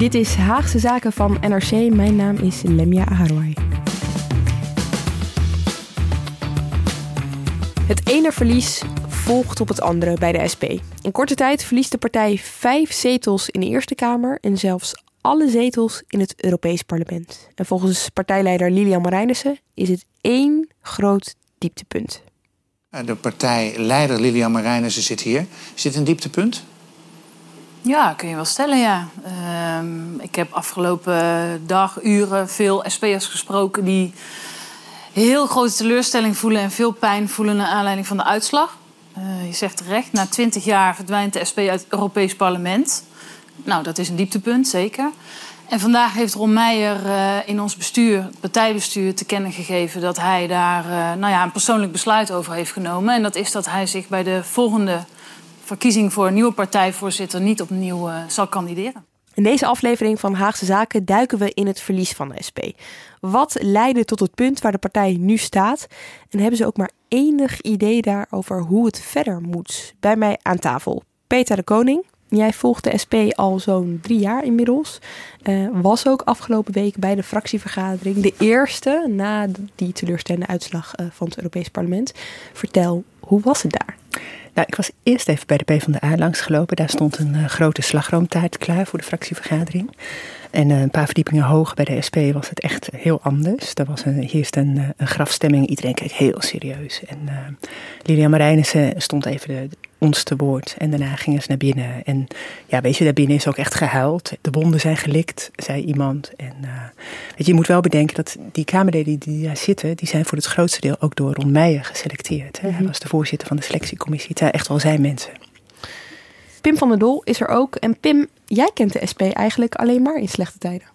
Dit is Haagse Zaken van NRC. Mijn naam is Lemia Aharwai. Het ene verlies volgt op het andere bij de SP. In korte tijd verliest de partij vijf zetels in de Eerste Kamer en zelfs alle zetels in het Europees Parlement. En volgens partijleider Lilian Marijnissen is het één groot dieptepunt. De partijleider Lilian Marijnissen zit hier. Is dit een dieptepunt? Ja, kun je wel stellen, ja. Ehm, ik heb afgelopen dag, uren veel SP'ers gesproken die heel grote teleurstelling voelen en veel pijn voelen naar aanleiding van de uitslag. Uh, je zegt terecht, na twintig jaar verdwijnt de SP uit het Europees Parlement. Nou, dat is een dieptepunt, zeker. En vandaag heeft Ron Meijer uh, in ons bestuur, het partijbestuur, te kennen gegeven dat hij daar uh, nou ja, een persoonlijk besluit over heeft genomen. En dat is dat hij zich bij de volgende verkiezing voor een nieuwe partijvoorzitter niet opnieuw uh, zal kandideren. In deze aflevering van Haagse Zaken duiken we in het verlies van de SP. Wat leidde tot het punt waar de partij nu staat? En hebben ze ook maar enig idee daarover hoe het verder moet? Bij mij aan tafel Peter de Koning. Jij volgt de SP al zo'n drie jaar inmiddels. Uh, was ook afgelopen week bij de fractievergadering. De eerste na die teleurstellende uitslag uh, van het Europees Parlement. Vertel, hoe was het daar? Nou, ik was eerst even bij de PvdA langsgelopen. Daar stond een uh, grote slagroomtaart klaar voor de fractievergadering. En uh, een paar verdiepingen hoog bij de SP was het echt heel anders. Er was een, heerst een, eh, een grafstemming. Iedereen keek heel serieus. En uh, Lilian Marijnissen stond even de, ons te woord. En daarna gingen ze naar binnen. En ja, weet je, daar binnen is ook echt gehuild. De wonden zijn gelikt, zei iemand. En uh, weet je, je moet wel bedenken dat die Kamerleden die daar zitten... die zijn voor het grootste deel ook door Ron Meijer geselecteerd. Hè? Hij was de voorzitter van de selectiecommissie. Het zijn echt wel zijn mensen. Pim van der Dol is er ook. En Pim, jij kent de SP eigenlijk alleen maar in slechte tijden.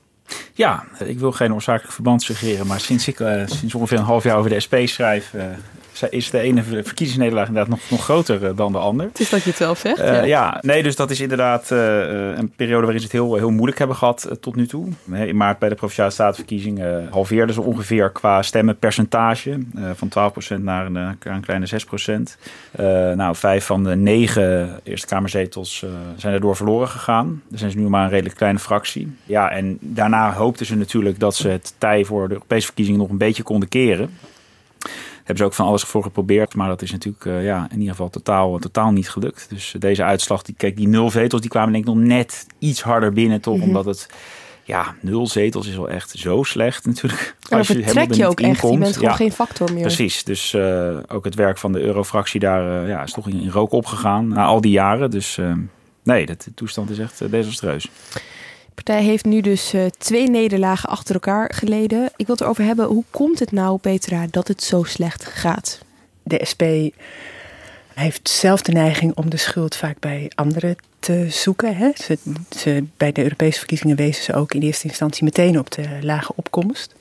Ja, ik wil geen oorzakelijk verband suggereren, maar sinds ik uh, sinds ongeveer een half jaar over de SP schrijf, uh, is de ene verkiezingsnederlaag inderdaad nog, nog groter eh, dan de ander. Het is dat je het zelf zegt. Uh, ja. ja. nee, dus dat is inderdaad uh, een periode waarin ze het heel, heel moeilijk hebben gehad tot nu toe. In maart bij de Provinciale Statenverkiezingen halveerden ze ongeveer qua stemmenpercentage van 12% naar een, naar een kleine 6%. nou, vijf van de negen Eerste Kamerzetels zijn daardoor verloren gegaan. Er zijn ze nu maar een redelijk kleine fractie. Ja, en daarna hoopten ze natuurlijk dat ze het tij voor de Europese verkiezingen nog een beetje konden keren hebben ze ook van alles voor geprobeerd. Maar dat is natuurlijk uh, ja, in ieder geval totaal, totaal niet gelukt. Dus deze uitslag, die, kijk, die nul zetels, die kwamen denk ik nog net iets harder binnen. Toch? Mm -hmm. Omdat het, ja, nul zetels is wel echt zo slecht natuurlijk. En als je trek je ook echt, je bent gewoon ja, geen factor meer. Precies, dus uh, ook het werk van de eurofractie daar uh, ja, is toch in, in, rook opgegaan na al die jaren. Dus nee, de toestand is echt desastreus. Partij heeft nu dus uh, twee nederlagen achter elkaar geleden. Ik wil het erover hebben, hoe komt het nou, Petra, dat het zo slecht gaat? De SP heeft zelf de neiging om de schuld vaak bij anderen te zoeken. Hè? Ze, bij de Europese verkiezingen wezen ze ook in eerste instantie meteen op de lage opkomst.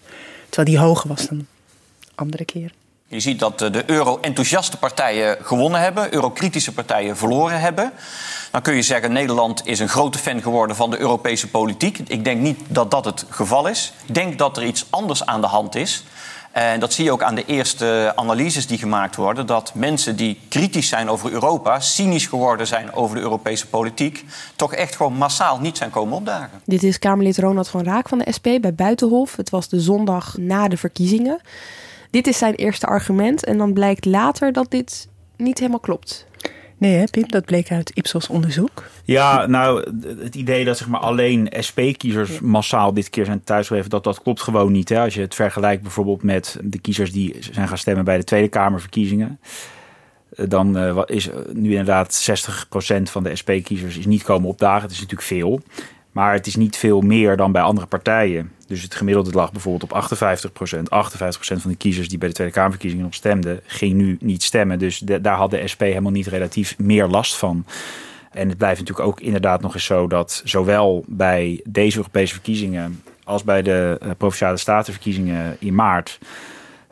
Terwijl die hoger was dan andere keren. Je ziet dat de euro-enthousiaste partijen gewonnen hebben, eurokritische partijen verloren hebben. Dan kun je zeggen, Nederland is een grote fan geworden van de Europese politiek. Ik denk niet dat dat het geval is. Ik denk dat er iets anders aan de hand is. En dat zie je ook aan de eerste analyses die gemaakt worden. Dat mensen die kritisch zijn over Europa, cynisch geworden zijn over de Europese politiek, toch echt gewoon massaal niet zijn komen opdagen. Dit is Kamerlid Ronald van Raak van de SP bij Buitenhof. Het was de zondag na de verkiezingen. Dit is zijn eerste argument. En dan blijkt later dat dit niet helemaal klopt. Nee, hè, Pim, dat bleek uit Ipsos onderzoek. Ja, nou, het idee dat zeg maar, alleen SP-kiezers massaal dit keer zijn thuisgebleven, dat, dat klopt gewoon niet. Hè? Als je het vergelijkt bijvoorbeeld met de kiezers die zijn gaan stemmen bij de Tweede Kamerverkiezingen. Dan uh, is nu inderdaad 60% van de SP-kiezers is niet komen opdagen. Dat is natuurlijk veel. Maar het is niet veel meer dan bij andere partijen. Dus het gemiddelde lag bijvoorbeeld op 58 procent. 58 procent van de kiezers die bij de Tweede Kamerverkiezingen nog stemden, ging nu niet stemmen. Dus daar had de SP helemaal niet relatief meer last van. En het blijft natuurlijk ook inderdaad nog eens zo dat zowel bij deze Europese verkiezingen als bij de uh, provinciale statenverkiezingen in maart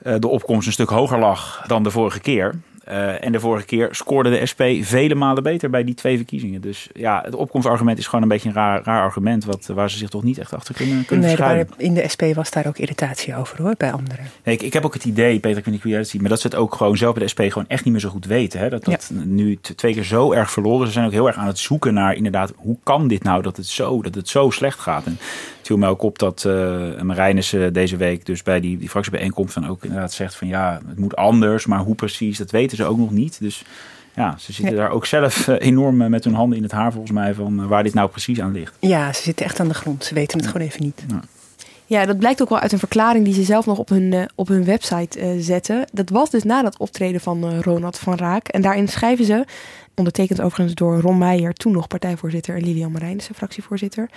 uh, de opkomst een stuk hoger lag dan de vorige keer. Uh, en de vorige keer scoorde de SP vele malen beter bij die twee verkiezingen. Dus ja, het opkomstargument is gewoon een beetje een raar, raar argument... Wat, waar ze zich toch niet echt achter kunnen, kunnen nee, verschuilen. in de SP was daar ook irritatie over hoor, bij anderen. Nee, ik, ik heb ook het idee, Peter, ik weet niet hoe jij het ziet... maar dat ze het ook gewoon zelf bij de SP gewoon echt niet meer zo goed weten. Hè? Dat dat ja. nu twee keer zo erg verloren. Ze zijn ook heel erg aan het zoeken naar inderdaad... hoe kan dit nou dat het zo, dat het zo slecht gaat? En viel mij ook op dat uh, Marijnissen deze week... dus bij die, die fractiebijeenkomst dan ook inderdaad zegt van... ja, het moet anders, maar hoe precies, dat weten ze ook nog niet... Dus ja, ze zitten daar ook zelf enorm met hun handen in het haar volgens mij van waar dit nou precies aan ligt. Ja, ze zitten echt aan de grond. Ze weten het gewoon even niet. Ja. Ja, dat blijkt ook wel uit een verklaring die ze zelf nog op hun, uh, op hun website uh, zetten. Dat was dus na dat optreden van uh, Ronald van Raak. En daarin schrijven ze, ondertekend overigens door Ron Meijer, toen nog partijvoorzitter, en Lilian Marijnissen, fractievoorzitter.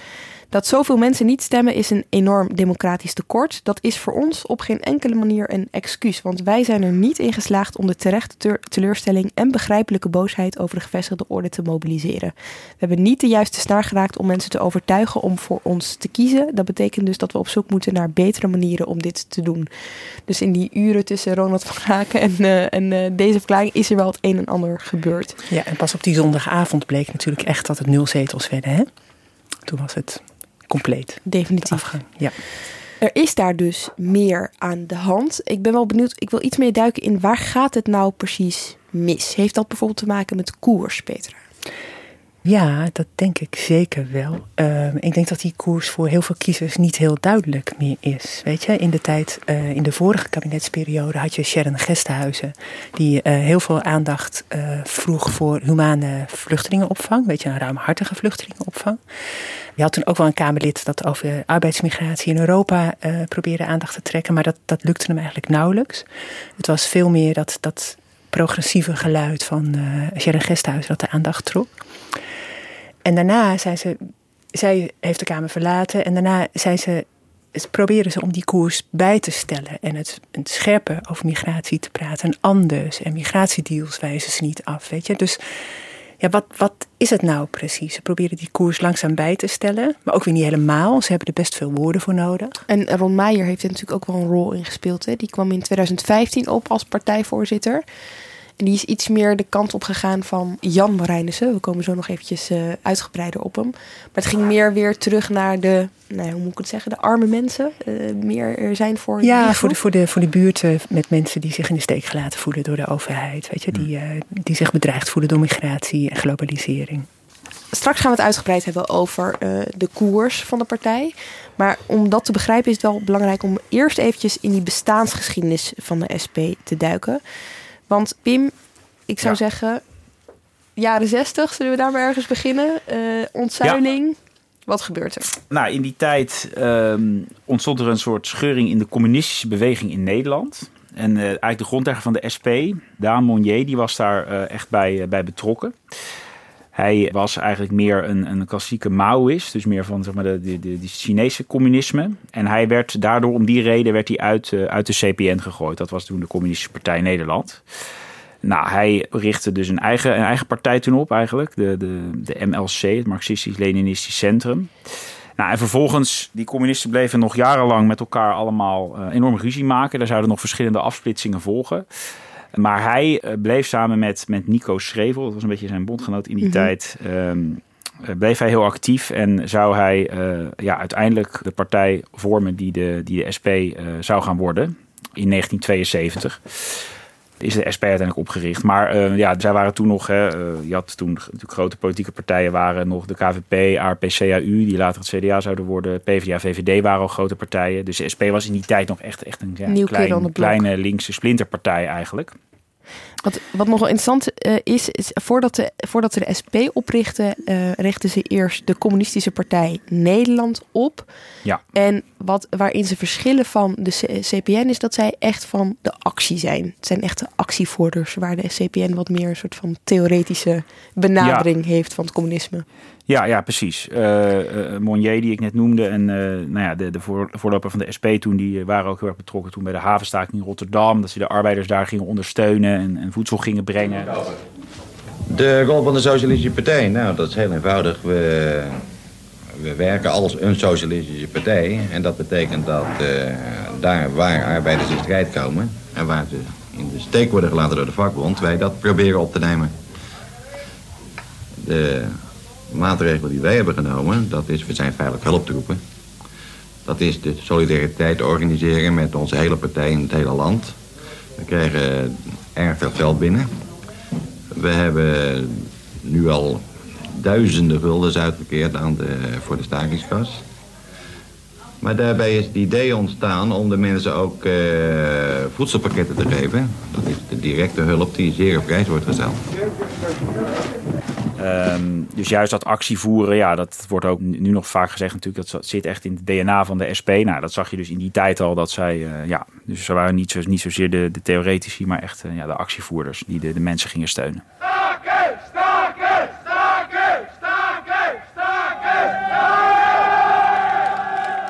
Dat zoveel mensen niet stemmen is een enorm democratisch tekort. Dat is voor ons op geen enkele manier een excuus. Want wij zijn er niet in geslaagd om de terechte teleurstelling en begrijpelijke boosheid over de gevestigde orde te mobiliseren. We hebben niet de juiste snaar geraakt om mensen te overtuigen om voor ons te kiezen. Dat betekent dus dat we op zoek moeten naar betere manieren om dit te doen. Dus in die uren tussen Ronald van Raken en, uh, en uh, deze verklaring is er wel het een en ander gebeurd. Ja, en pas op die zondagavond bleek natuurlijk echt dat het nul zetels werden. Hè? Toen was het compleet. Definitief. Afgang. Ja. Er is daar dus meer aan de hand. Ik ben wel benieuwd, ik wil iets meer duiken in waar gaat het nou precies mis? Heeft dat bijvoorbeeld te maken met koers, Petra? Ja, dat denk ik zeker wel. Uh, ik denk dat die koers voor heel veel kiezers niet heel duidelijk meer is. Weet je, in de tijd, uh, in de vorige kabinetsperiode had je Sharon Gesthuizen, die uh, heel veel aandacht vroeg voor humane vluchtelingenopvang. Weet je, een ruimhartige vluchtelingenopvang. Je had toen ook wel een Kamerlid dat over arbeidsmigratie in Europa probeerde aandacht te trekken, maar dat, dat lukte hem eigenlijk nauwelijks. Het was veel meer dat, dat progressieve geluid van Sharon Gesthuizen dat de aandacht trok. En daarna zijn ze, zij heeft de Kamer verlaten en daarna zijn ze, proberen ze om die koers bij te stellen en het, het scherper over migratie te praten en anders. En migratiedeals wijzen ze niet af, weet je. Dus ja, wat, wat is het nou precies? Ze proberen die koers langzaam bij te stellen, maar ook weer niet helemaal. Ze hebben er best veel woorden voor nodig. En Ron Meijer heeft er natuurlijk ook wel een rol in gespeeld. Hè? Die kwam in 2015 op als partijvoorzitter. En die is iets meer de kant op gegaan van Jan Marijnissen. We komen zo nog eventjes uh, uitgebreider op hem. Maar het ging meer weer terug naar de, nou, hoe moet ik het zeggen, de arme mensen. Uh, meer er zijn voor. Ja, voor de, voor, de, voor de buurten met mensen die zich in de steek gelaten voelen door de overheid. Weet je, die, uh, die zich bedreigd voelen door migratie en globalisering. Straks gaan we het uitgebreid hebben over de koers van de partij. Maar om dat te begrijpen is het wel belangrijk om eerst eventjes in die bestaansgeschiedenis van de SP te duiken. Want Pim, ik zou ja. zeggen, jaren 60, zullen we daar maar ergens beginnen? Uh, ontzuiling. Ja. Wat gebeurt er? Nou, in die tijd um, ontstond er een soort scheuring in de communistische beweging in Nederland. En uh, eigenlijk de grondlegger van de SP, Daan Monnier, die was daar uh, echt bij, bij betrokken. Hij was eigenlijk meer een, een klassieke Maoïst, dus meer van zeg maar, de, de, de, Chinese communisme. En hij werd daardoor, om die reden, werd hij uit, uh, uit de CPN gegooid. Dat was toen de Communistische Partij Nederland. Nou, hij richtte dus een eigen, een eigen partij toen op eigenlijk, de, de, de MLC, het Marxistisch-Leninistisch Centrum. Nou, en vervolgens, die communisten bleven nog jarenlang met elkaar allemaal uh, enorm ruzie maken. Daar zouden nog verschillende afsplitsingen volgen. Maar hij bleef samen met, met Nico Schrevel, dat was een beetje zijn bondgenoot in die mm -hmm. tijd, um, bleef hij heel actief en zou hij uh, ja, uiteindelijk de partij vormen die de, die de SP uh, zou gaan worden in 1972 is de SP uiteindelijk opgericht. Maar uh, ja, zij waren toen nog, hè, uh, je had toen natuurlijk grote politieke partijen waren nog de KVP, ARP, CAU, die later het CDA zouden worden. PvdA, VVD waren al grote partijen. Dus de SP was in die tijd nog echt, echt een ja, klein, kleine linkse splinterpartij eigenlijk. Wat, wat nog wel interessant uh, is, is voordat, de, voordat ze de SP oprichten, uh, richtten ze eerst de Communistische Partij Nederland op. Ja. En wat, waarin ze verschillen van de C CPN is dat zij echt van de actie zijn. Het zijn echte actievoerders, waar de CPN wat meer een soort van theoretische benadering ja. heeft van het communisme. Ja, ja precies. Uh, Monnier, die ik net noemde, en nou ja, de, de voor, voorloper van de SP toen, die waren ook heel erg betrokken toen bij de havenstaking in Rotterdam. Dat ze de arbeiders daar gingen ondersteunen en, en voedsel gingen brengen. De rol van de Socialistische Partij, nou, dat is heel eenvoudig. We, we werken als een socialistische partij. En dat betekent dat daar waar arbeiders in strijd komen... en waar ze in de steek worden gelaten door de vakbond... wij dat proberen op te nemen. De maatregelen die wij hebben genomen, dat is... we zijn veilig hulptroepen. Dat is de solidariteit organiseren met onze hele partij in het hele land. We krijgen erg veel geld binnen. We hebben nu al duizenden guldens uitgekeerd aan de, voor de stakingskas. Maar daarbij is het idee ontstaan om de mensen ook uh, voedselpakketten te geven. Dat is de directe hulp die zeer op prijs wordt gesteld. Um, dus juist dat actie voeren, ja, dat wordt ook nu nog vaak gezegd natuurlijk. Dat zit echt in het DNA van de SP. Nou, dat zag je dus in die tijd al dat zij, uh, ja, dus ze waren niet, zo, niet zozeer de, de theoretici, maar echt uh, ja, de actievoerders die de mensen gingen steunen.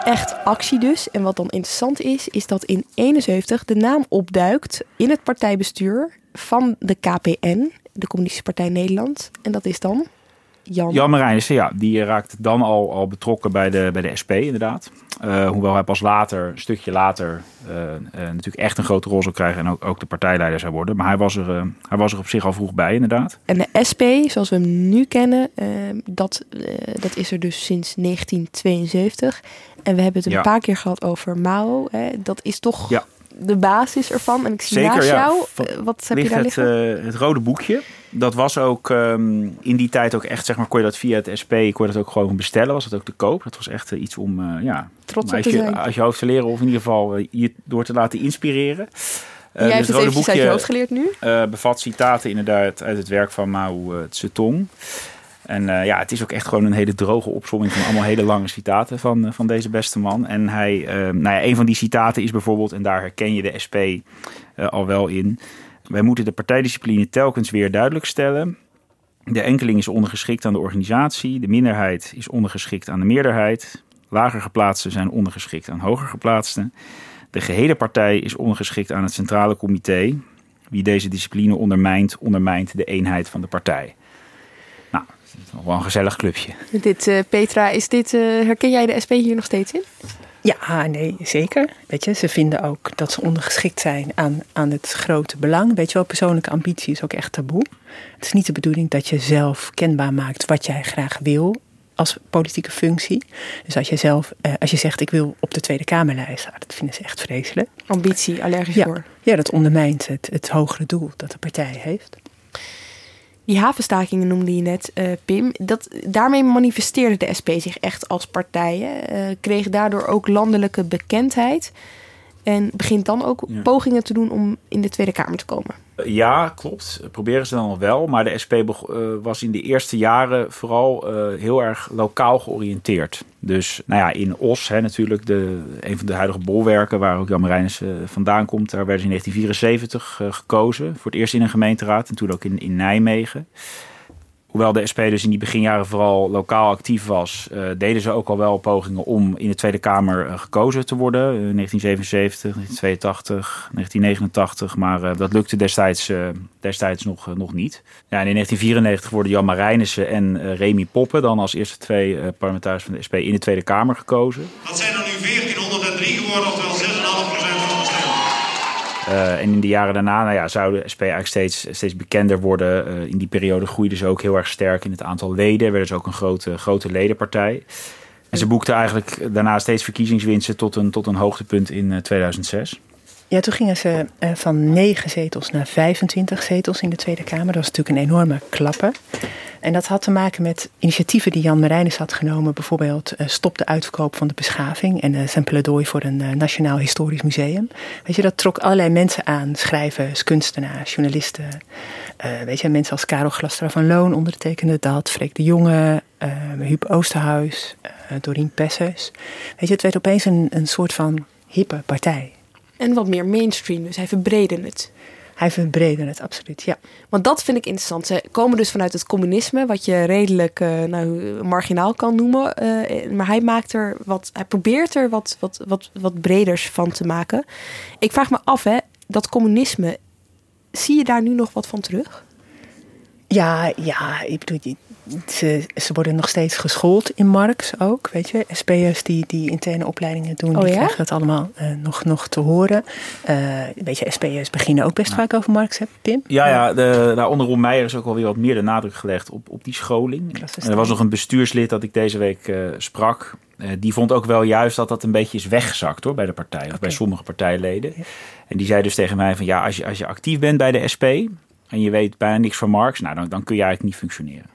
Echt actie dus. En wat dan interessant is, is dat in 71 de naam opduikt in het partijbestuur van de KPN de Communistische Partij Nederland. En dat is dan Jan. Jan Marijnissen, ja, die raakt dan al, al betrokken bij de, bij de SP, inderdaad. Uh, hoewel hij pas later, een stukje later, uh, uh, natuurlijk echt een grote rol zou krijgen en ook, ook de partijleider zou worden. Maar hij was, er, hij was er op zich al vroeg bij, inderdaad. En de SP, zoals we hem nu kennen, dat, dat is er dus sinds 1972. En we hebben het een ja. paar keer gehad over Mao. Hè. Dat is toch ja de basis ervan. En ik zie Zeker, naast jou, uh, wat heb je daar het, liggen? Uh, het rode boekje. Dat was ook um, in die tijd ook echt, zeg maar, kon je dat via het SP, kon je dat ook gewoon bestellen. Was dat ook te koop. Dat was echt uh, iets om, ja, trots om je. Als je hoofd te leren of in ieder geval je door te laten inspireren. Jij hebt het eventjes uit je hoofd geleerd nu? bevat citaten inderdaad uit het werk van Mao Zedong. En uh, ja, het is ook echt gewoon een hele droge opzomming van allemaal hele lange citaten van, uh, van deze beste man. En hij, uh, nou ja, een van die citaten is bijvoorbeeld, en daar herken je de SP al wel in. Wij moeten de partijdiscipline telkens weer duidelijk stellen. De enkeling is ondergeschikt aan de organisatie. De minderheid is ondergeschikt aan de meerderheid. Lager geplaatsten zijn ondergeschikt aan hoger geplaatsten. De gehele partij is ondergeschikt aan het centrale comité. Wie deze discipline ondermijnt, ondermijnt de eenheid van de partij. Nou, nog wel een gezellig clubje. Dit, uh, Petra, is dit, uh, herken jij de SP hier nog steeds in? Ja, nee, zeker. Weet je, ze vinden ook dat ze ondergeschikt zijn aan, aan het grote belang. Weet je wel, persoonlijke ambitie is ook echt taboe. Het is niet de bedoeling dat je zelf kenbaar maakt wat jij graag wil als politieke functie. Dus als je zelf, uh, als je zegt ik wil op de Tweede Kamerlijst, dat vinden ze echt vreselijk. Ambitie, allergisch ja. voor. Ja, dat ondermijnt het, het hogere doel dat de partij heeft. Die havenstakingen noemde je net, uh, Pim. Dat, daarmee manifesteerde de SP zich echt als partij. Uh, kreeg daardoor ook landelijke bekendheid. En begint dan ook ja. pogingen te doen om in de Tweede Kamer te komen. Ja, klopt. Proberen ze dan wel. Maar de SP uh, was in de eerste jaren vooral uh, heel erg lokaal georiënteerd. Dus nou ja, in Os, hè, natuurlijk de, een van de huidige bolwerken... waar ook Jan Marijnis uh, vandaan komt... daar werden ze in 1974 uh, gekozen. Voor het eerst in een gemeenteraad en toen ook in, in Nijmegen. Hoewel de SP dus in die beginjaren vooral lokaal actief was... Uh, deden ze ook al wel pogingen om in de Tweede Kamer uh, gekozen te worden. Uh, 1977, 1982, 1989. Maar uh, dat lukte destijds, destijds nog, nog niet. Ja, en in 1994 worden Jan Marijnissen en Remy Poppen... dan als eerste twee parlementariërs van de SP in de Tweede Kamer gekozen. Dat zijn er nu 1403 Uh, en in de jaren daarna nou ja, zou de SP eigenlijk steeds, steeds bekender worden. Uh, in die periode groeiden ze ook heel erg sterk in het aantal leden. Werden ze ook een grote, grote ledenpartij. En ze boekten eigenlijk daarna steeds verkiezingswinsten tot een, tot een hoogtepunt in uh, 2006. Ja, toen gingen ze uh, van 9 zetels naar 25 zetels in de Tweede Kamer. Dat was natuurlijk een enorme klapper. En dat had te maken met initiatieven die Jan Marijnis had genomen. Bijvoorbeeld uh, stop de uitverkoop van de beschaving en uh, zijn pleidooi voor een Nationaal Historisch Museum. Weet je, dat trok allerlei mensen aan. Schrijvers, kunstenaars, journalisten. weet je, mensen als Karel Glastra van Loon ondertekende dat. Freek de Jonge, Huub Oosterhuis, Dorien Pessers. Weet je, het werd opeens een, een soort van hippe partij. En wat meer mainstream, dus hij verbreedde het. Hij verbreedde het, absoluut, ja. Want dat vind ik interessant. Ze komen dus vanuit het communisme, wat je redelijk uh, nou, marginaal kan noemen. Uh, maar hij maakt er wat, hij probeert er wat, wat, wat, wat breders van te maken. Ik vraag me af, hè, dat communisme, zie je daar nu nog wat van terug? Ja, ja, ik bedoel, ze, ze worden nog steeds geschoold in Marx ook, weet je. SP'ers die, die interne opleidingen doen, Oh die ja? krijgen dat allemaal eh, nog, nog te horen. Eh weet je, SP'ers beginnen ook best vaak over Marx, hè, Pim? Ja, ja de, daar onder Ron Meijer is ook alweer wat meer de nadruk gelegd op, op die scholing. En er was nog een bestuurslid dat ik deze week eh, sprak. Eh, die vond ook wel juist dat dat een beetje is weggezakt hoor, bij de partij. Of bij sommige partijleden. En die zei dus tegen mij van ja, als je, als je actief bent bij de SP... en je weet bijna niks van Marx... Nou, dan, dan kun je eigenlijk niet functioneren.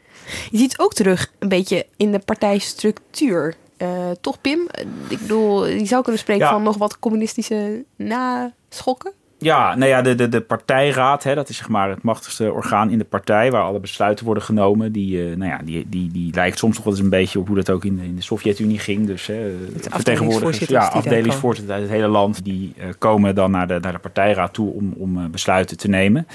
Je ziet het ook terug een beetje in de partijstructuur. Eh, toch, Pim? Eh, Ik bedoel, je zou kunnen spreken Ja. van nog wat communistische naschokken. Ja, nou ja, de, de, de partijraad, hè, dat is zeg maar het machtigste orgaan in de partij, waar alle besluiten worden genomen. Die, eh, nou ja, die, die, die lijkt soms nog wel eens een beetje op hoe dat ook in, de- in de Sovjet-Unie ging. Dus hè, vertegenwoordigers, afdelingsvoorzitters ja, afdelingsvoorzitters uit het hele land, die eh, komen dan naar de, naar de partijraad toe om, om eh, besluiten te nemen.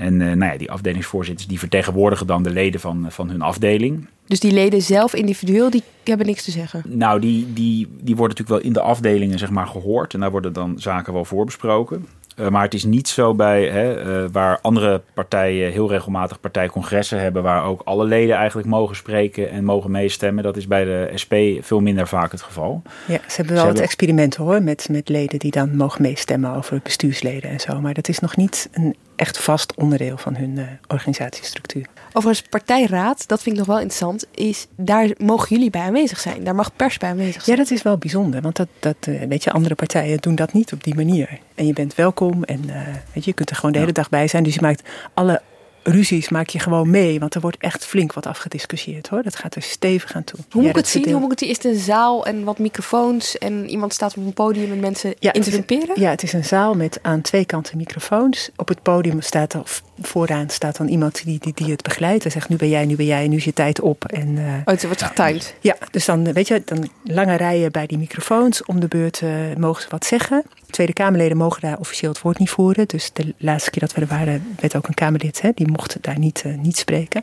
En eh, nou ja, die afdelingsvoorzitters die vertegenwoordigen dan de leden van, van hun afdeling. Dus die leden zelf individueel, die hebben niks te zeggen. Nou, die, die, die worden natuurlijk wel in de afdelingen zeg maar, gehoord. En daar worden dan zaken wel voorbesproken. Eh, maar het is niet zo bij hè, eh, waar andere partijen heel regelmatig partijcongressen hebben, waar ook alle leden eigenlijk mogen spreken en mogen meestemmen. Dat is bij de SP veel minder vaak het geval. Ja, ze hebben wel Ze hebben- experimenten hoor, met, met leden die dan mogen meestemmen over bestuursleden en zo. Maar dat is nog niet een echt vast onderdeel van hun eh, organisatiestructuur. Overigens, partijraad, dat vind ik nog wel interessant, is daar mogen jullie bij aanwezig zijn. Daar mag pers bij aanwezig Ja, zijn. dat is wel bijzonder, want dat, dat, eh, weet je, andere partijen doen dat niet op die manier. En je bent welkom en eh, weet je, je kunt er gewoon de hele dag bij zijn. Dus je maakt alle ruzies maak je gewoon mee, want er wordt echt flink wat afgediscussieerd hoor. Dat gaat er stevig aan toe. Hoe moet Ja, ik het zien? deel- Hoe moet ik het zien? Is het een zaal en wat microfoons en iemand staat op een podium met mensen Ja, interrumperen? Ja, het is een zaal met aan twee kanten microfoons. Op het podium staat er, of vooraan staat dan iemand die, die, die het begeleidt. Hij zegt, nu ben jij, nu ben jij, nu is je tijd op. En, eh, Oh, het wordt getimed. ja, dus dan, weet je, dan lange rijen bij die microfoons. Om de beurt eh, mogen ze wat zeggen. Tweede Kamerleden mogen daar officieel het woord niet voeren. Dus de laatste keer dat we er waren, werd ook een Kamerlid, hè, die mocht daar niet, eh, niet spreken.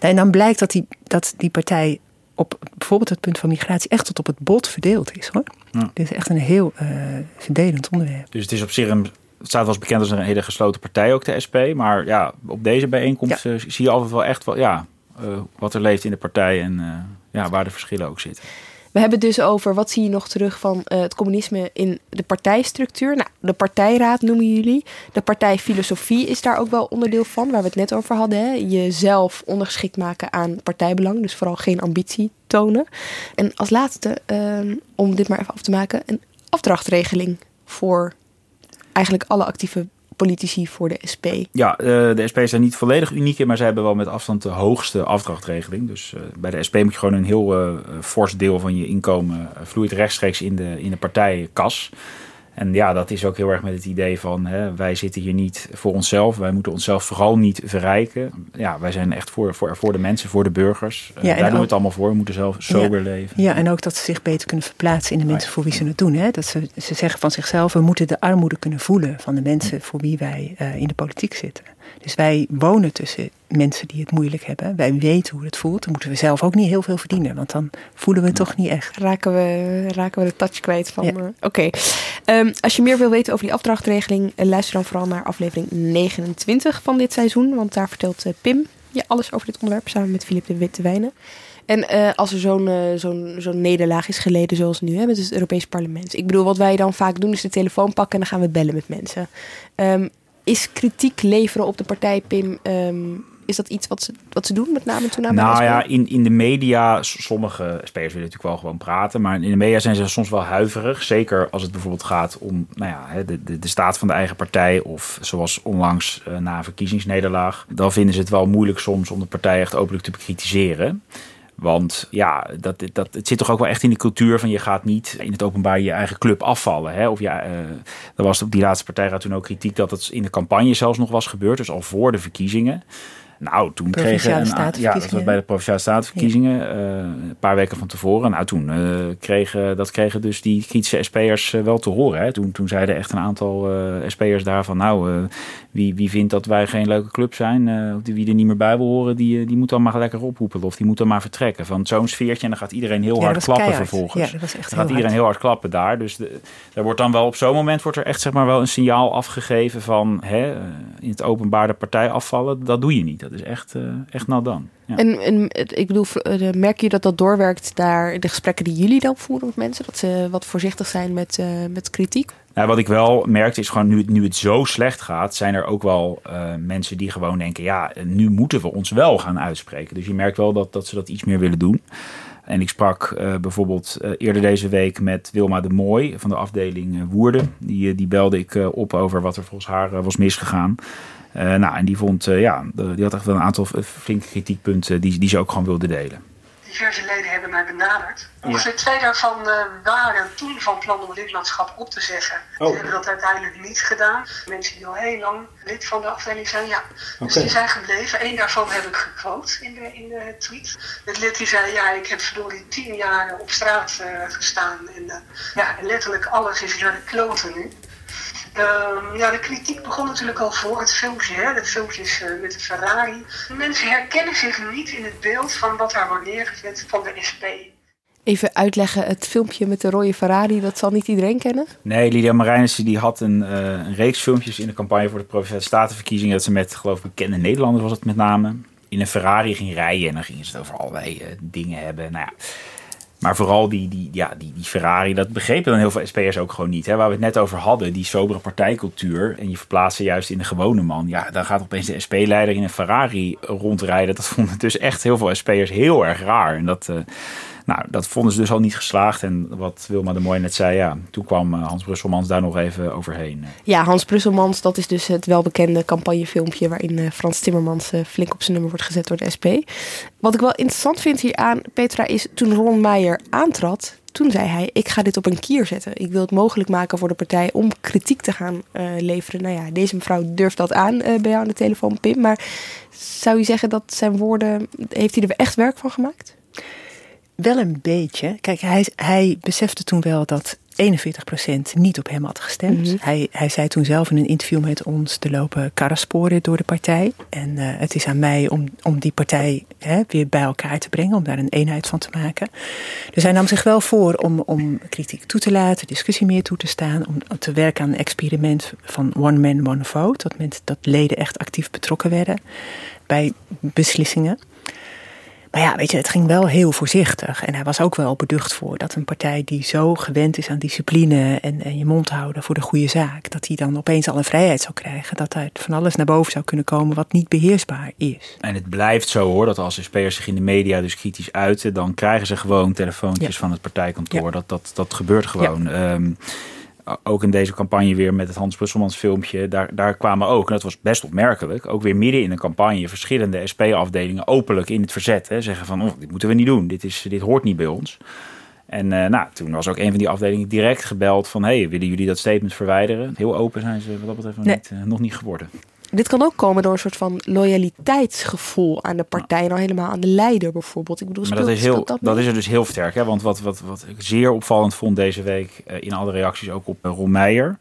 Nou, en dan blijkt dat die, dat die partij op bijvoorbeeld het punt van migratie echt tot op het bot verdeeld is hoor. Ja. Dit is echt een heel eh, verdelend onderwerp. Dus het is op zich een. Het staat wel eens bekend als een hele gesloten partij, ook de SP. Maar ja, op deze bijeenkomst zie je altijd wel echt wel, ja, eh, wat er leeft in de partij en eh, ja, waar de verschillen ook zitten. We hebben het dus over wat zie je nog terug van eh, het communisme in de partijstructuur. Nou, de partijraad noemen jullie. De partijfilosofie is daar ook wel onderdeel van, waar we het net over hadden. Hè? Jezelf ondergeschikt maken aan partijbelang, dus vooral geen ambitie tonen. En als laatste, ehm, om dit maar even af te maken, een afdrachtregeling voor eigenlijk alle actieve politici voor de SP. Ja, eh, de SP daar niet volledig uniek in, maar ze hebben wel met afstand de hoogste afdrachtregeling. Dus eh, bij de SP moet je gewoon een heel eh, fors deel van je inkomen vloeit rechtstreeks in de, in de partijkas. En ja, dat is ook heel erg met het idee van hè, wij zitten hier niet voor onszelf. Wij moeten onszelf vooral niet verrijken. Ja, wij zijn echt voor, voor, voor de mensen, voor de burgers. Eh, Ja, daar doen we het allemaal voor. We moeten zelf sober leven. Ja, en ook dat ze zich beter kunnen verplaatsen in de mensen voor wie ze het doen. Hè? Dat ze, ze zeggen van zichzelf, we moeten de armoede kunnen voelen van de mensen voor wie wij eh, in de politiek zitten. Dus wij wonen tussen mensen die het moeilijk hebben. Wij weten hoe het voelt. Dan moeten we zelf ook niet heel veel verdienen, want dan voelen we het toch niet echt. Raken we, raken we de touch kwijt van. Ja. eh, Oké. Ehm, als je meer wil weten over die afdrachtregeling, eh, luister dan vooral naar aflevering 29 van dit seizoen. Want daar vertelt eh, Pim je alles over dit onderwerp samen met Filip de Witte Wijnen. En als er zo'n zo'n zo'n nederlaag is geleden zoals nu hè, met het Europees Parlement. Ik bedoel, wat wij dan vaak doen is de telefoon pakken en dan gaan we bellen met mensen. Ehm, is kritiek leveren op de partij, Pim, ehm, is dat iets wat ze, wat ze doen, met name toen aan Nou ja, in, in de media, sommige spelers willen natuurlijk wel gewoon praten, maar in de media zijn ze soms wel huiverig. Zeker als het bijvoorbeeld gaat om nou ja, de, de, de staat van de eigen partij of zoals onlangs eh, na een verkiezingsnederlaag. Dan vinden ze het wel moeilijk soms om de partij echt openlijk te bekritiseren. Want ja, dat, dat, het zit toch ook wel echt in de cultuur van je gaat niet in het openbaar je eigen club afvallen. Hè? Of ja, eh, er was op die laatste partijraad toen ook kritiek dat het in de campagne zelfs nog was gebeurd. Dus al voor de verkiezingen. Nou, toen kregen een, ja, dat was bij de provinciale statenverkiezingen eh, een paar weken van tevoren. Nou, toen eh, kregen dat kregen dus die kritische SP'ers eh, wel te horen. Hè. Toen, toen zeiden echt een aantal SP'ers daarvan, nou, wie, wie vindt dat wij geen leuke club zijn, of die wie er niet meer bij wil horen, die, die moet dan maar lekker ophoepelen of die moet dan maar vertrekken. Van zo'n sfeertje en dan gaat iedereen heel Ja, hard klappen keihard. vervolgens. Ja, dat was echt dan gaat heel iedereen hard. heel hard klappen daar. Dus de, er wordt dan wel op zo'n moment wordt er echt zeg maar wel een signaal afgegeven van hè, in het openbaar de partij afvallen. Dat doe je niet. Dat is echt, uh, echt nat dan. Ja. En, en ik bedoel, uh, merk je dat dat doorwerkt naar de gesprekken die jullie dan voeren met mensen? Dat ze wat voorzichtig zijn met, uh, met kritiek? Nou, wat ik wel merkte is gewoon nu, nu het zo slecht gaat, zijn er ook wel mensen die gewoon denken, ja, nu moeten we ons wel gaan uitspreken. Dus je merkt wel dat, dat ze dat iets meer willen doen. En ik sprak uh, bijvoorbeeld uh, eerder deze week met Wilma de Mooi van de afdeling uh, Woerden. Die, die belde ik op over wat er volgens haar was misgegaan. Nou, en die vond, ja, die had echt wel een aantal flinke kritiekpunten die, die ze ook gewoon wilde delen diverse leden hebben mij benaderd. Ongeveer ja. twee daarvan uh, waren toen van plan om lidmaatschap op te zeggen. Oh. Ze hebben dat uiteindelijk niet gedaan. Mensen die al heel lang lid van de afdeling zijn, ja. Dus die zijn gebleven. Eén daarvan heb ik gequote in de, in de tweet. Het lid die zei, ja, ik heb verdorie tien jaar op straat uh, gestaan. En uh, ja, letterlijk alles is naar de kloten nu. Uh, ja, de kritiek begon natuurlijk al voor het filmpje, hè? de filmpjes uh, met de Ferrari. Mensen herkennen zich niet in het beeld van wat daar wordt neergezet van de SP. Even uitleggen, het filmpje met de rode Ferrari, dat zal niet iedereen kennen? Nee, Lydia Marijnissen die had een, uh, een reeks filmpjes in de campagne voor de Provinciale Statenverkiezingen. Dat ze met, geloof ik, bekende Nederlanders was het met name, in een Ferrari ging rijden. En dan gingen ze het over allerlei uh, dingen hebben. Nou ja, maar vooral die, die, ja, die, die Ferrari, dat begrepen dan heel veel SP'ers ook gewoon niet. Hè? Waar we het net over hadden, die sobere partijcultuur. En je verplaatst ze juist in de gewone man. Ja, dan gaat opeens de SP-leider in een Ferrari rondrijden. Dat vonden dus echt heel veel SP'ers heel erg raar. En dat, uh, nou, dat vonden ze dus al niet geslaagd. En wat Wilma de Mooi net zei, ja, toen kwam eh, Hans Brusselmans daar nog even overheen. Ja, Hans Brusselmans, dat is dus het welbekende campagnefilmpje waarin uh, Frans Timmermans uh, flink op zijn nummer wordt gezet door de SP. Wat ik wel interessant vind hieraan, Petra, is toen Ron Meijer aantrad, toen zei hij: Ik ga dit op een kier zetten. Ik wil het mogelijk maken voor de partij om kritiek te gaan leveren. Nou ja, deze mevrouw durft dat aan bij jou aan de telefoon, Pim. Maar zou je zeggen dat zijn woorden. Heeft hij er echt werk van gemaakt? Wel een beetje. Kijk, hij, hij besefte toen wel dat 41% niet op hem had gestemd. Mm -hmm. hij, hij zei toen zelf in een interview met ons te lopen karresporen door de partij. En uh, het is aan mij om, om die partij hè, weer bij elkaar te brengen, om daar een eenheid van te maken. Dus hij nam zich wel voor om, om kritiek toe te laten, discussie meer toe te staan, om, om te werken aan een experiment van one man, one vote. Dat, meant dat leden echt actief betrokken werden bij beslissingen. Maar ja, weet je, het ging wel heel voorzichtig. En hij was ook wel beducht voor dat een partij die zo gewend is aan discipline en, en je mond houden voor de goede zaak, dat die dan opeens al een vrijheid zou krijgen. Dat er van alles naar boven zou kunnen komen wat niet beheersbaar is. En het blijft zo hoor, dat als SP'ers zich in de media dus kritisch uiten, dan krijgen ze gewoon telefoontjes ja. van het partijkantoor. Ja. Dat, dat, dat gebeurt gewoon. Ja. Um, ook in deze campagne weer met het Hans Brusselmans filmpje, daar, daar kwamen ook, en dat was best opmerkelijk, ook weer midden in een campagne verschillende SP-afdelingen openlijk in het verzet. Hè, zeggen van, oh, dit moeten we niet doen, dit, is, dit hoort niet bij ons. En uh, nou, toen was ook een van die afdelingen direct gebeld van, hey, willen jullie dat statement verwijderen? Heel open zijn ze wat dat betreft nee. niet, uh, nog niet geworden. Dit kan ook komen door een soort van loyaliteitsgevoel aan de partij en al helemaal aan de leider bijvoorbeeld. Ik bedoel, maar dat is, heel, dat, dat is er dus heel sterk. Hè? Want wat, wat, wat ik zeer opvallend vond deze week uh, in alle reacties ook op uh, Ron Meijer,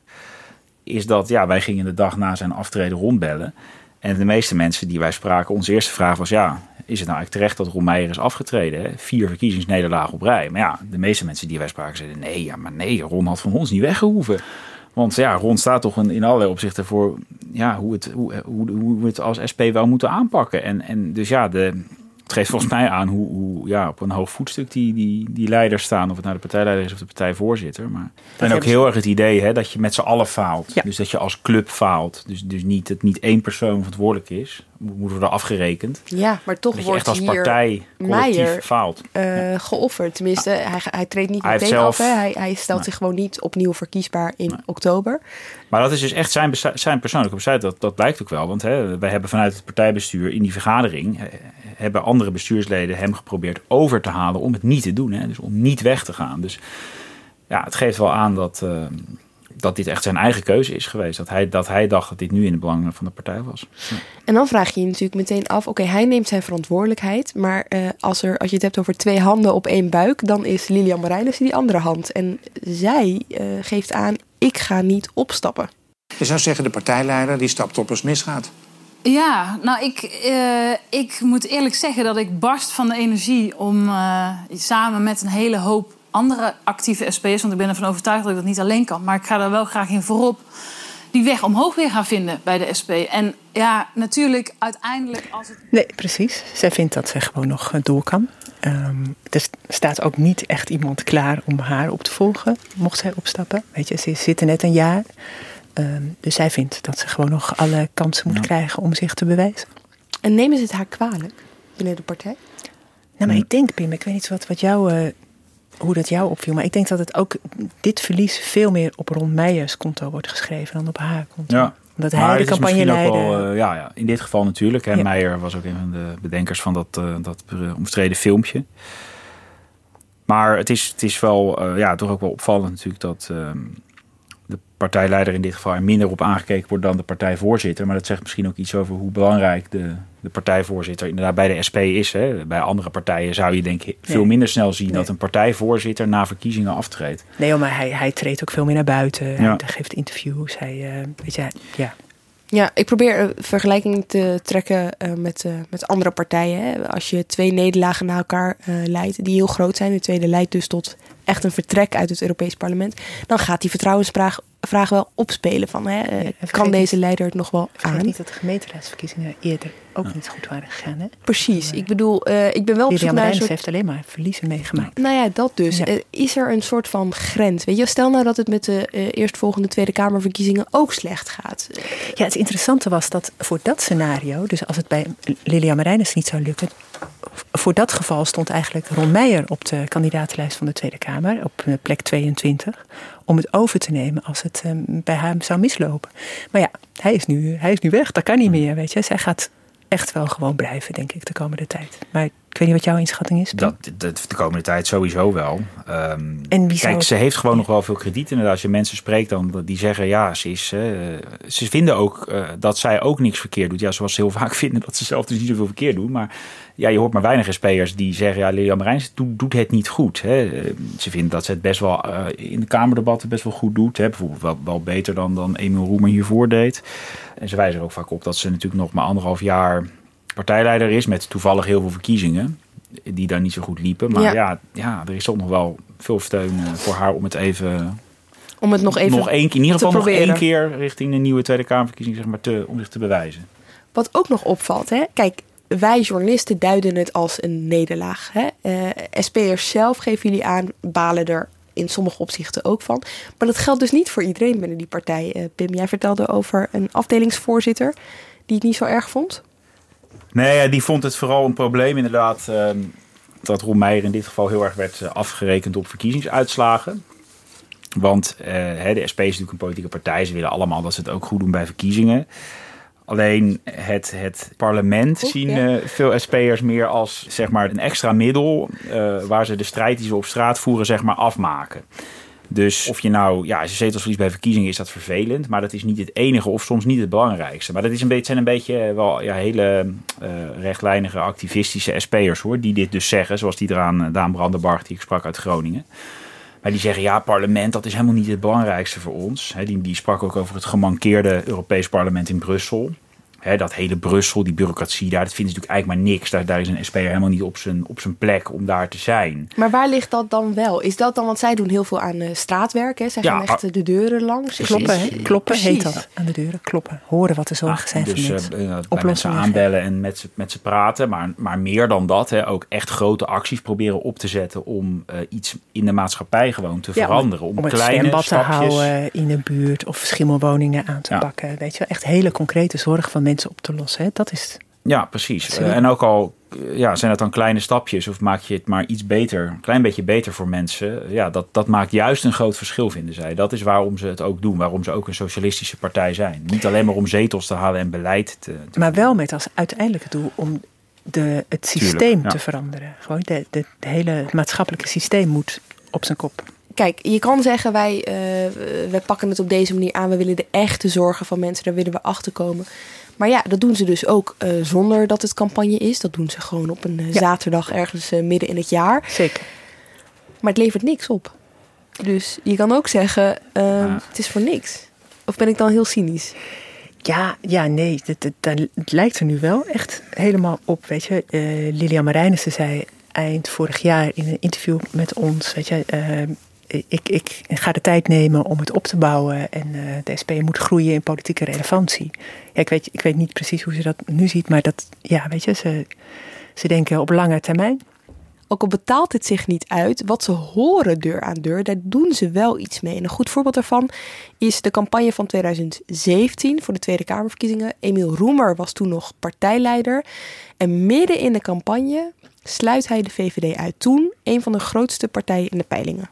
is dat ja, wij gingen de dag na zijn aftreden rondbellen. En de meeste mensen die wij spraken, onze eerste vraag was ja, is het nou eigenlijk terecht dat Ron Meijer is afgetreden? Hè? Vier verkiezingsnederlagen op rij. Maar ja, de meeste mensen die wij spraken zeiden nee, ja, maar nee, Ron had van ons niet weggehoeven. Want ja, Ron staat toch in allerlei opzichten voor ja, hoe, het, hoe, hoe, hoe we het als SP wel moeten aanpakken. En, en dus ja, de, het geeft volgens mij aan hoe, hoe ja, op een hoog voetstuk die, die, die leiders staan. Of het nou de partijleider is of de partijvoorzitter. Maar en ook heel erg het idee hè, dat je met z'n allen faalt. Ja. Dus dat je als club faalt. Dus, dus niet dat niet één persoon verantwoordelijk is. Moet worden afgerekend. Ja, maar toch wordt je echt als partij Meijer, faalt. Uh, ja. geofferd. Tenminste, hij, hij treedt niet meteen zelf, af. Hè. Hij, hij stelt nee. zich gewoon niet opnieuw verkiesbaar in nee. oktober. Maar dat is dus echt zijn, zijn persoonlijke besluit. Dat, dat blijkt ook wel. Want hè, wij hebben vanuit het partijbestuur in die vergadering... hebben andere bestuursleden hem geprobeerd over te halen om het niet te doen. Hè. Dus om niet weg te gaan. Dus ja, het geeft wel aan dat... Uh, dat dit echt zijn eigen keuze is geweest. Dat hij, dat hij dacht dat dit nu in het belang van de partij was. Ja. En dan vraag je je natuurlijk meteen af: oké, okay, hij neemt zijn verantwoordelijkheid. Maar uh, als, er, als je het hebt over twee handen op één buik, dan is Lilian Marijnissen die andere hand. En zij uh, geeft aan: ik ga niet opstappen. Je zou zeggen, de partijleider die stapt op als misgaat. Ja, nou, ik, uh, ik moet eerlijk zeggen dat ik barst van de energie om samen met een hele hoop andere actieve SP'ers, want ik ben ervan overtuigd dat ik dat niet alleen kan, maar ik ga daar wel graag in voorop, die weg omhoog weer gaan vinden bij de SP. En ja, natuurlijk uiteindelijk als het... Nee, precies. Zij vindt dat ze gewoon nog eh, door kan. Ehm, er staat ook niet echt iemand klaar om haar op te volgen, mocht zij opstappen. Weet je, ze zit er net een jaar. Ehm, dus zij vindt dat ze gewoon nog alle kansen moet krijgen om zich te bewijzen. En nemen ze het haar kwalijk binnen de partij? Nou, maar ik denk, Pim, ik weet niet wat, wat jou, uh, hoe dat jou opviel. Maar ik denk dat het ook dit verlies veel meer op Ron Meijers konto wordt geschreven dan op haar konto. Ja. Omdat hij de campagne leidde. uh, ja, ja, in dit geval natuurlijk. Hè. Ja. Meijer was ook een van de bedenkers van dat, uh, dat omstreden filmpje. Maar het is, het is wel, ja, toch ook wel opvallend natuurlijk dat ehm, partijleider in dit geval er minder op aangekeken wordt dan de partijvoorzitter. Maar dat zegt misschien ook iets over hoe belangrijk de, de partijvoorzitter inderdaad bij de SP is. Hè. Bij andere partijen zou je denk ik veel Nee. minder snel zien Nee. dat een partijvoorzitter na verkiezingen aftreedt. Nee, maar hij, hij treedt ook veel meer naar buiten. Ja. Hij geeft interviews. Hij, eh, weet je, ja. Ja, ik probeer een vergelijking te trekken eh, met, eh, met andere partijen. Hè. Als je twee nederlagen na elkaar eh, leidt, die heel groot zijn. De tweede leidt dus tot echt een vertrek uit het Europees Parlement. Dan gaat die vertrouwensvraag vraag wel opspelen van... Hè, eh, kan deze leider het nog wel aan? niet dat de gemeenteraadsverkiezingen eerder ook niet goed waren gegaan. Hè? Precies. Ik bedoel, eh, ik ben wel op zoek Lilian naar een soort... heeft alleen maar verliezen meegemaakt. Nou ja, dat dus. Ja. Eh, is er een soort van grens? Weet je, stel nou dat het met de eerstvolgende Tweede Kamerverkiezingen ook slecht gaat. Ja, het interessante was dat voor dat scenario, dus als het bij Lilian Marijnissen niet zou lukken, voor dat geval stond eigenlijk Ron Meijer op de kandidatenlijst van de Tweede Kamer, op eh, plek 22, om het over te nemen als het eh, bij hem zou mislopen. Maar ja, hij is nu, hij is nu weg, dat kan niet meer, weet je. Zij gaat echt wel gewoon blijven, denk ik, de komende tijd. Maar ik weet niet wat jouw inschatting is. Dat, dat de komende tijd sowieso wel. Ehm, En wie kijk, ze heeft gewoon nog wel veel krediet. Inderdaad, als je mensen spreekt dan die zeggen, ja, ze is. eh, ze vinden ook eh, dat zij ook niks verkeerd doet. Ja, zoals ze heel vaak vinden dat ze zelf dus niet zoveel verkeerd doen. Maar ja, je hoort maar weinig SP'ers die zeggen, ja, Lilian Marijns doet, het niet goed. Hè. Eh, Ze vinden dat ze het best wel in de Kamerdebatten best wel goed doet. Hè. Bijvoorbeeld wel, wel beter dan, dan Emiel Roemer hiervoor deed. En ze wijzen er ook vaak op dat ze natuurlijk nog maar anderhalf jaar partijleider is met toevallig heel veel verkiezingen die daar niet zo goed liepen. Maar Ja. ja, ja, er is toch nog wel veel steun eh, voor haar om het even, om het nog even nog één keer, in ieder geval nog één keer richting de nieuwe Tweede Kamerverkiezing, zeg maar, te, om zich te bewijzen. Wat ook nog opvalt, hè? kijk, wij journalisten duiden het als een nederlaag. Hè? Eh, SP'ers zelf geven jullie aan, balen er in sommige opzichten ook van. Maar dat geldt dus niet voor iedereen binnen die partij. Eh, Pim, jij vertelde over een afdelingsvoorzitter die het niet zo erg vond. Nee, ja, die vond het vooral een probleem inderdaad ehm, dat Meijer in dit geval heel erg werd eh, afgerekend op verkiezingsuitslagen. Want eh, de SP is natuurlijk een politieke partij. Ze willen allemaal dat ze het ook goed doen bij verkiezingen. Alleen het, het parlement Oeh, zien ja. eh, veel SP'ers meer als zeg maar, een extra middel... waar ze de strijd die ze op straat voeren zeg maar, afmaken. Dus of je nou, ja, als je zetels verliest bij verkiezingen is dat vervelend. Maar dat is niet het enige of soms niet het belangrijkste. Maar dat is een beetje, zijn een beetje eh, wel ja, hele eh, rechtlijnige activistische SP'ers hoor. Die dit dus zeggen. Zoals die eraan, eh, Daan Brandenbarg die ik sprak uit Groningen. Maar die zeggen, ja, parlement, dat is helemaal niet het belangrijkste voor ons. Die, die sprak ook over het gemankeerde Europees parlement in Brussel. Hè, dat hele Brussel, die bureaucratie daar, dat vinden ze natuurlijk eigenlijk maar niks. Daar, daar is een SP'er helemaal niet op zijn, op zijn plek om daar te zijn. Maar waar ligt dat dan wel? Is dat dan, want zij doen heel veel aan eh, straatwerk. Hè? Zij Ja, gaan echt eh, de deuren langs. Kloppen, hè? kloppen heet dat aan de deuren. Kloppen. Horen wat de zorgen Ah, zijn dus van eh, mensen. eh, bij mensen Oplossingen aanbellen en met ze, met ze praten. Maar, maar meer dan dat, hè, ook echt grote acties proberen op te zetten om eh, iets in de maatschappij gewoon te Ja, veranderen. Om, om het kleine stapjes. te houden in de buurt of schimmelwoningen aan te Ja. pakken. Weet je wel, echt hele concrete zorg van mensen op te lossen. Hè? Dat is Ja, precies. Eh, en ook al eh, ja, zijn het dan kleine stapjes of maak je het maar iets beter, een klein beetje beter voor mensen. Ja, dat, dat maakt juist een groot verschil, vinden zij. Dat is waarom ze het ook doen, waarom ze ook een socialistische partij zijn. Niet alleen maar om zetels te halen en beleid te, te Maar wel met als uiteindelijke doel om de, het systeem Tuurlijk, ja. te veranderen. Gewoon de, de, de hele maatschappelijke systeem moet op zijn kop. Kijk, je kan zeggen wij, eh, wij pakken het op deze manier aan. We willen de echte zorgen van mensen, daar willen we achter komen. Maar ja, dat doen ze dus ook eh, zonder dat het campagne is. Dat doen ze gewoon op een eh, Ja. zaterdag ergens eh, midden in het jaar. Zeker. Maar het levert niks op. Dus je kan ook zeggen, ehm, Ja. het is voor niks. Of ben ik dan heel cynisch? Ja, ja nee, het, het, het, het lijkt er nu wel echt helemaal op. Weet je, Eh, Lilian Marijnissen zei eind vorig jaar in een interview met ons, weet je, eh, ik, ik ga de tijd nemen om het op te bouwen. En uh, de SP moet groeien in politieke relevantie. Ja, ik, weet, ik weet niet precies hoe ze dat nu ziet, maar dat, ja, weet je, ze, ze denken op lange termijn. Ook al betaalt het zich niet uit, wat ze horen deur aan deur, daar doen ze wel iets mee. En een goed voorbeeld daarvan is de campagne van 2017 voor de Tweede Kamerverkiezingen. Emiel Roemer was toen nog partijleider. En midden in de campagne sluit hij de VVD uit. Toen een van de grootste partijen in de peilingen.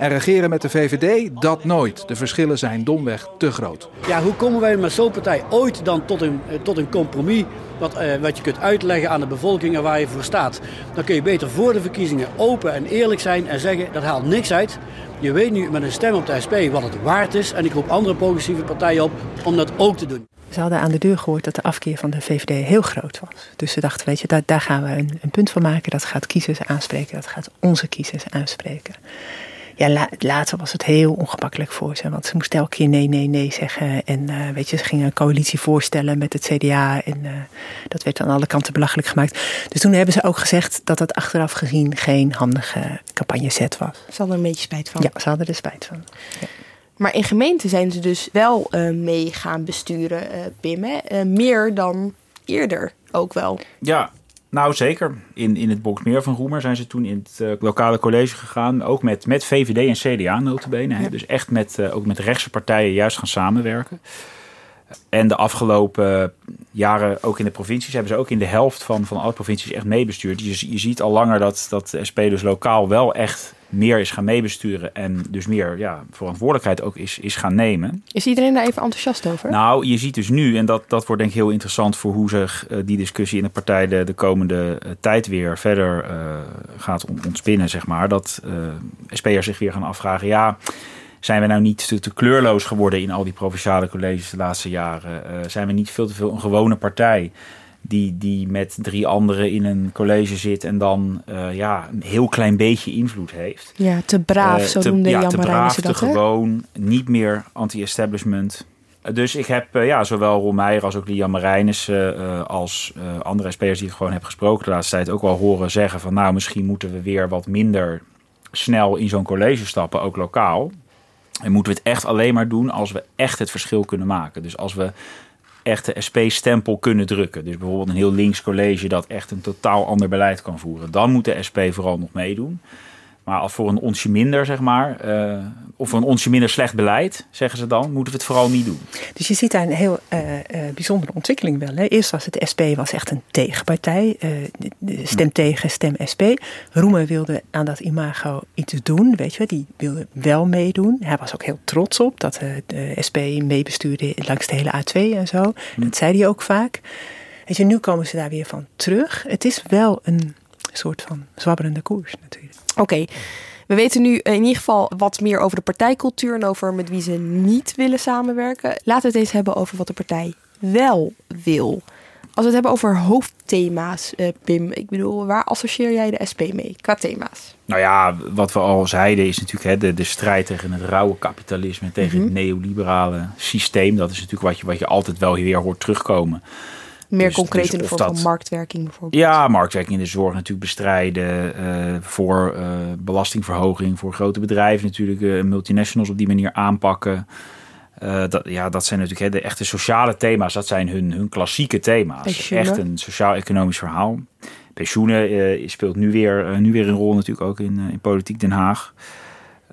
En regeren met de VVD, dat nooit. De verschillen zijn domweg te groot. Ja, hoe komen wij met zo'n partij ooit dan tot een, eh, tot een compromis... Wat, uh, wat je kunt uitleggen aan de bevolking en waar je voor staat? Dan kun je beter voor de verkiezingen open en eerlijk zijn en zeggen... dat haalt niks uit. Je weet nu met een stem op de SP wat het waard is. En ik roep andere progressieve partijen op om dat ook te doen. Ze hadden aan de deur gehoord dat de afkeer van de VVD heel groot was. Dus ze dachten, weet je, daar, daar gaan we een, een punt van maken. Dat gaat kiezers aanspreken. Dat gaat onze kiezers aanspreken ja, later was het heel ongemakkelijk voor ze. Want ze moesten elke keer nee, nee, nee zeggen. En uh, weet je, ze gingen een coalitie voorstellen met het CDA. En uh, dat werd aan alle kanten belachelijk gemaakt. Dus toen hebben ze ook gezegd dat het achteraf gezien geen handige campagnezet was. Ze hadden er een beetje spijt van. Ja, ze hadden er spijt van. Ja. Maar in gemeenten zijn ze dus wel uh, mee gaan besturen, Pim. Hè? meer dan eerder ook wel. Ja, nou, zeker. In, in het Boksmeer van Roemer zijn ze toen in het uh, lokale college gegaan. Ook met, met VVD en CDA notabene. Ja. Dus echt met, uh, ook met rechtse partijen juist gaan samenwerken. En de afgelopen jaren, ook in de provincies, hebben ze ook in de helft van, van alle provincies echt meebestuurd. Je, je ziet al langer dat, dat de SP dus lokaal wel echt meer is gaan meebesturen en dus meer ja, verantwoordelijkheid ook is, is gaan nemen. Is iedereen daar even enthousiast over? Nou, je ziet dus nu, en dat, dat wordt denk ik heel interessant voor hoe zich uh, die discussie in de partij de, de komende uh, tijd weer verder uh, gaat ontspinnen, zeg maar. Dat SP'ers zich weer gaan afvragen, ja, zijn we nou niet te, te, kleurloos geworden in al die provinciale colleges de laatste jaren? zijn we niet veel te veel een gewone partij? Die, die met drie anderen in een college zit en dan uh, ja, een heel klein beetje invloed heeft. Ja, te braaf, uh, zo te, noemde ja, Jan te braaf, te gewoon, niet meer anti-establishment. Dus ik heb ja, zowel Ron Meijer als ook Lian Marijnissen als andere SP'ers die ik gewoon heb gesproken de laatste tijd ook wel horen zeggen van nou misschien moeten we weer wat minder snel in zo'n college stappen, ook lokaal. En moeten we het echt alleen maar doen als we echt het verschil kunnen maken. Dus als we echt de SP-stempel kunnen drukken. Dus bijvoorbeeld een heel links college dat echt een totaal ander beleid kan voeren. Dan moet de SP vooral nog meedoen. Maar als voor een onsje minder, zeg maar, uh, of voor een onsje minder slecht beleid, zeggen ze dan, moeten we het vooral niet doen. Dus je ziet daar een heel uh, uh, bijzondere ontwikkeling wel. Hè? Eerst was het SP was echt een tegenpartij, stem tegen, stem SP. Roemer wilde aan dat imago iets doen, weet je, die wilde wel meedoen. Hij was ook heel trots op dat de SP meebestuurde langs de hele A2 en zo. Hm. Dat zei hij ook vaak. Weet je, nu komen ze daar weer van terug. Het is wel een soort van zwabberende koers natuurlijk. Oké. Okay. We weten nu in ieder geval wat meer over de partijcultuur en over met wie ze niet willen samenwerken. Laten we het eens hebben over wat de partij wel wil. Als we het hebben over hoofdthema's, uh, Pim, ik bedoel, waar associeer jij de SP mee qua thema's? Nou ja, wat we al zeiden is natuurlijk hè, de, de strijd tegen het rauwe kapitalisme, tegen mm -hmm. het neoliberale systeem. Dat is natuurlijk wat je, wat je altijd wel weer hoort terugkomen. Meer dus, concreet dus in de vorm van marktwerking bijvoorbeeld. Ja, marktwerking in de zorg natuurlijk bestrijden. Uh, voor uh, belastingverhoging voor grote bedrijven natuurlijk. Uh, multinationals op die manier aanpakken. dat, ja, dat zijn natuurlijk hè, de echte sociale thema's. Dat zijn hun, hun klassieke thema's. Pensioenen. Echt een sociaal-economisch verhaal. Pensioenen speelt nu weer, nu weer een rol natuurlijk ook in, in politiek Den Haag.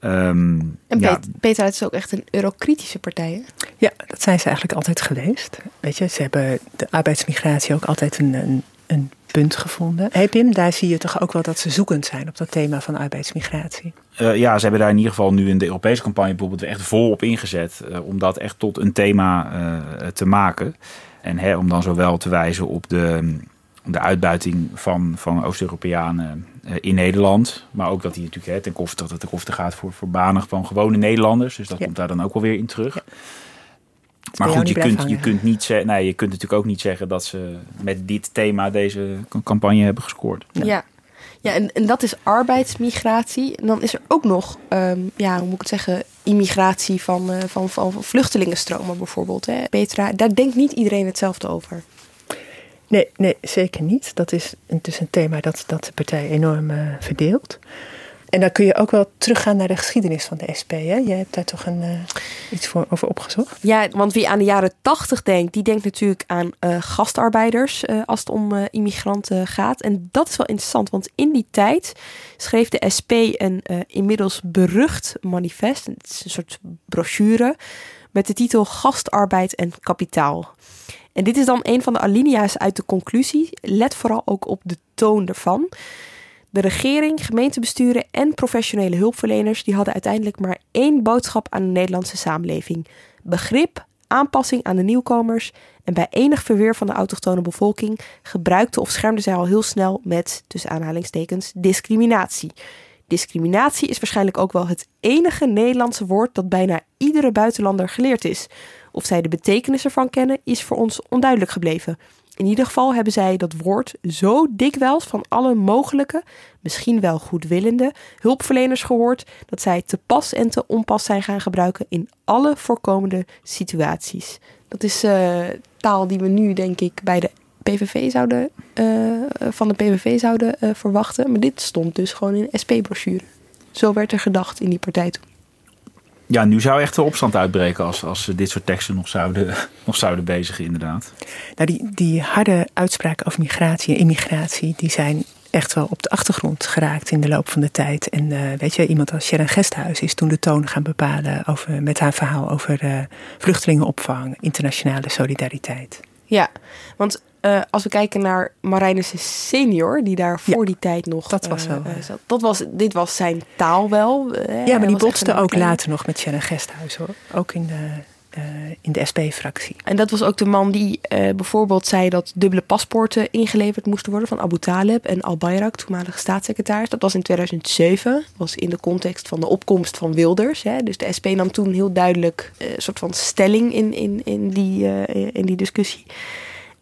Um, en ja. Peter, het is ook echt een eurokritische partij. Hè? Ja, dat zijn ze eigenlijk altijd geweest. Weet je, ze hebben de arbeidsmigratie ook altijd een, een, een punt gevonden. Hey Pim, daar zie je toch ook wel dat ze zoekend zijn op dat thema van arbeidsmigratie. Uh, ja, ze hebben daar in ieder geval nu in de Europese campagne bijvoorbeeld echt volop ingezet. Uh, om dat echt tot een thema uh, te maken. En hè, om dan zowel te wijzen op de de uitbuiting van, van Oost-Europeanen in Nederland. Maar ook dat die natuurlijk hè, ten koste, dat het ten koste gaat voor, voor banen van gewone Nederlanders. Dus dat ja. komt daar dan ook wel weer in terug. Ja. Maar goed, je kunt, je, kunt niet zeggen, nee, je kunt natuurlijk ook niet zeggen dat ze met dit thema deze campagne hebben gescoord. Ja, ja. ja en, en dat is arbeidsmigratie. En dan is er ook nog, um, ja, hoe moet ik het zeggen, immigratie van, uh, van, van, van vluchtelingenstromen bijvoorbeeld. Hè. Petra, daar denkt niet iedereen hetzelfde over. Nee, nee, zeker niet. Dat is dus een thema dat, dat de partij enorm uh, verdeelt. En dan kun je ook wel teruggaan naar de geschiedenis van de SP. Hè? Jij hebt daar toch een, uh, iets voor, over opgezocht? Ja, want wie aan de jaren tachtig denkt, die denkt natuurlijk aan uh, gastarbeiders als het om immigranten gaat. En dat is wel interessant, want in die tijd schreef de SP een inmiddels berucht manifest. Het is een soort brochure met de titel Gastarbeid en Kapitaal. En dit is dan een van de alinea's uit de conclusie. Let vooral ook op de toon ervan. De regering, gemeentebesturen en professionele hulpverleners die hadden uiteindelijk maar één boodschap aan de Nederlandse samenleving: begrip, aanpassing aan de nieuwkomers en bij enig verweer van de autochtone bevolking gebruikte of schermde zij al heel snel met, tussen aanhalingstekens, discriminatie. Discriminatie is waarschijnlijk ook wel het enige Nederlandse woord dat bijna iedere buitenlander geleerd is. Of zij de betekenis ervan kennen, is voor ons onduidelijk gebleven. In ieder geval hebben zij dat woord zo dikwijls van alle mogelijke, misschien wel goedwillende hulpverleners gehoord dat zij te pas en te onpas zijn gaan gebruiken in alle voorkomende situaties. Dat is uh, taal die we nu, denk ik, bij de PVV zouden, uh, van de PVV zouden uh, verwachten. Maar dit stond dus gewoon in de SP-brochure. Zo werd er gedacht in die partij toen. Ja, nu zou echt de opstand uitbreken als, als ze dit soort teksten nog zouden, nog zouden bezigen, inderdaad. Nou, die, die harde uitspraken over migratie en immigratie, die zijn echt wel op de achtergrond geraakt in de loop van de tijd. En uh, weet je, iemand als Sharon Gesthuis is toen de toon gaan bepalen over, met haar verhaal over uh, vluchtelingenopvang, internationale solidariteit. Ja, want uh, als we kijken naar Marijnissen senior, die daar voor die tijd nog... Dat was wel. Uh, zat, dat was, dit was zijn taal wel. Ja, maar die botste ook later nog met Sharon Gesthuis hoor. Ook in de, in de SP-fractie. En dat was ook de man die bijvoorbeeld zei dat dubbele paspoorten ingeleverd moesten worden van Abu Talib en Al Bayrak, toenmalige staatssecretaris. Dat was in 2007, was in de context van de opkomst van Wilders. Hè. Dus de SP nam toen heel duidelijk een soort van stelling in, in, in, die, in die discussie.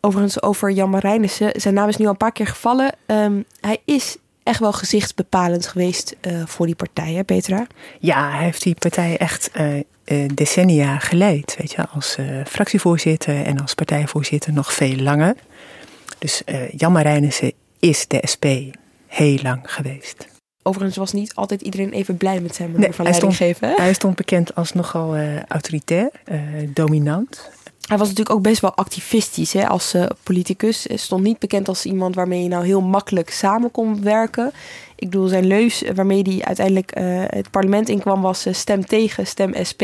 Overigens over Jan Marijnissen. Zijn naam is nu al een paar keer gevallen. Um, hij is echt wel gezichtsbepalend geweest uh, voor die partij, hè Petra? Ja, hij heeft die partij echt uh, uh, decennia geleid. Weet je, als fractievoorzitter en als partijvoorzitter nog veel langer. Dus Jan Marijnissen is de SP heel lang geweest. Overigens was niet altijd iedereen even blij met zijn manier nee, van leiding geven. Hij stond bekend als nogal autoritair, dominant. Hij was natuurlijk ook best wel activistisch hè, als uh, politicus. Stond niet bekend als iemand waarmee je nou heel makkelijk samen kon werken. Ik bedoel, zijn leus waarmee hij uiteindelijk uh, het parlement inkwam was uh, stem tegen, stem SP.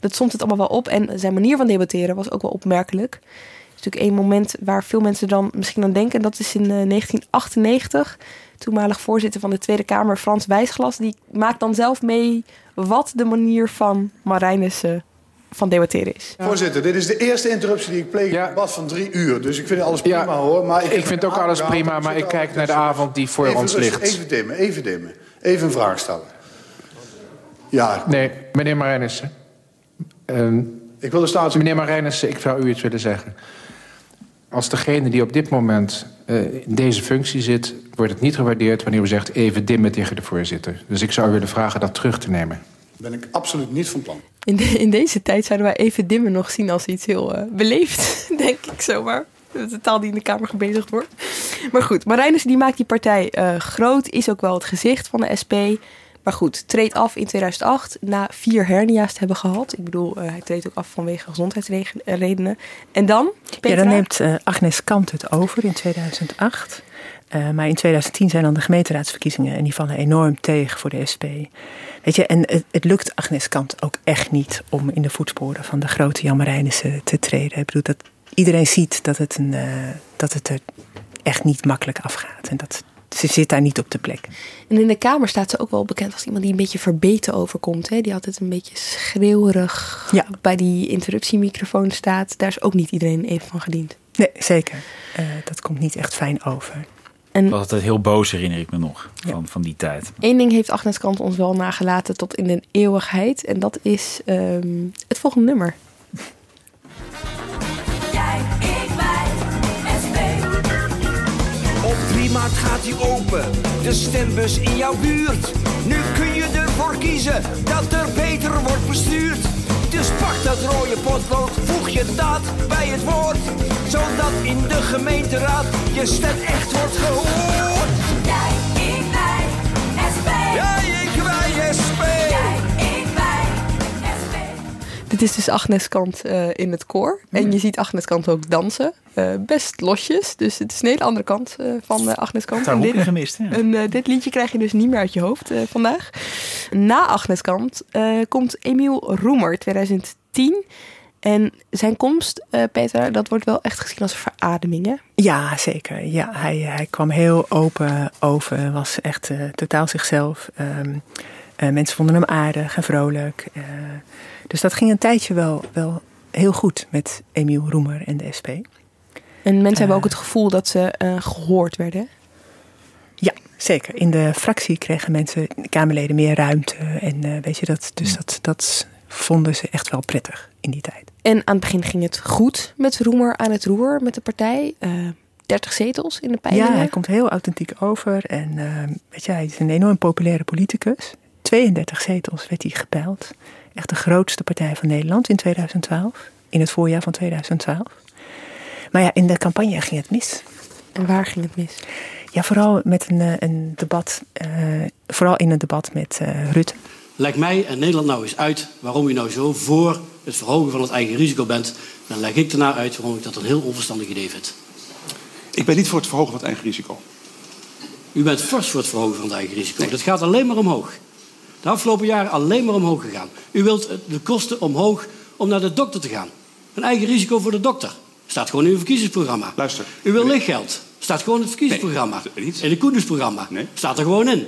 Dat stond het allemaal wel op. En zijn manier van debatteren was ook wel opmerkelijk. Het is natuurlijk één moment waar veel mensen dan misschien aan denken. Dat is in 1998. Toenmalig voorzitter van de Tweede Kamer, Frans Wijsglas. Die maakt dan zelf mee wat de manier van Marijnissen van debatteren is. Voorzitter, dit is de eerste interruptie die ik pleeg in een debat van drie uur. Dus ik vind alles prima hoor. Maar ik, ik vind ook alles prima, maar ik kijk naar de avond die voor ons ligt. Even dimmen, even dimmen. Even een vraag stellen. Ja. Nee, meneer Marijnissen. Uh, ik wil de staats... Meneer Marijnissen, ik zou u iets willen zeggen. Als degene die op dit moment uh, in deze functie zit... wordt het niet gewaardeerd wanneer u zegt even dimmen tegen de voorzitter. Dus ik zou u willen vragen dat terug te nemen. Ben ik absoluut niet van plan. In, in deze tijd zouden wij even dimmen nog zien als iets heel uh, beleefd, denk ik zomaar. De taal die in de Kamer gebezigd wordt. Maar goed, Marijnissen die maakt die partij uh, groot, is ook wel het gezicht van de SP. Maar goed, treedt af in 2008 na vier hernia's te hebben gehad. Ik bedoel, uh, hij treedt ook af vanwege gezondheidsredenen. En dan? Petra? Ja, dan neemt Agnes Kant het over in 2008. Uh, maar in 2010 zijn dan de gemeenteraadsverkiezingen en die vallen enorm tegen voor de SP. Weet je, en het, het, lukt Agnes Kant ook echt niet om in de voetsporen van de grote Jan Marijnissen te treden. Ik bedoel, dat iedereen ziet dat het, een, uh, dat het er echt niet makkelijk afgaat. En dat ze zit daar niet op de plek. En in de Kamer staat ze ook wel bekend als iemand die een beetje verbeten overkomt. Hè? Die altijd een beetje schreeuwerig ja. bij die interruptiemicrofoon staat. Daar is ook niet iedereen even van gediend. Nee, zeker. Uh, dat komt niet echt fijn over. En was altijd heel boos, herinner ik me nog, van, van die tijd. Eén ding heeft Agnes Kant ons wel nagelaten tot in de eeuwigheid. En dat is um, het volgende nummer. Jij, ik, wij, SP. Op 3 maart gaat hij open, de stembus in jouw buurt. Nu kun je ervoor kiezen dat er beter wordt bestuurd. Dus pak dat rode potlood, voeg je daad bij het woord. Zodat in de gemeenteraad je stem echt wordt gehoord. Dit is dus Agnes Kant uh, in het koor. En je ziet Agnes Kant ook dansen. Uh, best losjes. Dus het is een hele andere kant uh, van Agnes Kant. Daar heb gemist. Ja. En dit liedje krijg je dus niet meer uit je hoofd vandaag. Na Agnes Kant komt Emiel Roemer 2010. En zijn komst, uh, Peter, dat wordt wel echt gezien als verademing, hè? Ja, zeker. Ja, hij, hij kwam heel open over, was echt uh, totaal zichzelf. Um, uh, mensen vonden hem aardig en vrolijk. Dus dat ging een tijdje wel, wel heel goed met Emiel Roemer en de SP. En mensen hebben ook het gevoel dat ze gehoord werden? Ja, zeker. In de fractie kregen mensen, Kamerleden, meer ruimte. En weet je, dat, dus dat, dat vonden ze echt wel prettig in die tijd. En aan het begin ging het goed met Roemer aan het roer met de partij. Uh, eh, 30 zetels in de peilingen. Ja, hij komt heel authentiek over. En weet je, hij is een enorm populaire politicus. 32 zetels werd hij gepeild. Echt de grootste partij van Nederland in 2012. In het voorjaar van 2012. Maar ja, in de campagne ging het mis. En waar ging het mis? Ja, vooral met een, eh, een debat. Uh, vooral in een debat met uh, Rutte. Leg mij en Nederland nou eens uit waarom u nou zo voor het verhogen van het eigen risico bent. Dan leg ik daarna uit waarom ik dat een heel onverstandig idee vind. Ik ben niet voor het verhogen van het eigen risico. U bent fors voor het verhogen van het eigen risico. Dat gaat alleen maar omhoog. De afgelopen jaren alleen maar omhoog gegaan. U wilt de kosten omhoog om naar de dokter te gaan. Een eigen risico voor de dokter. Staat gewoon in uw verkiezingsprogramma. Luister. U wil lichtgeld. Staat gewoon in het verkiezingsprogramma. Nee, in het koendersprogramma. Nee. Staat er gewoon in.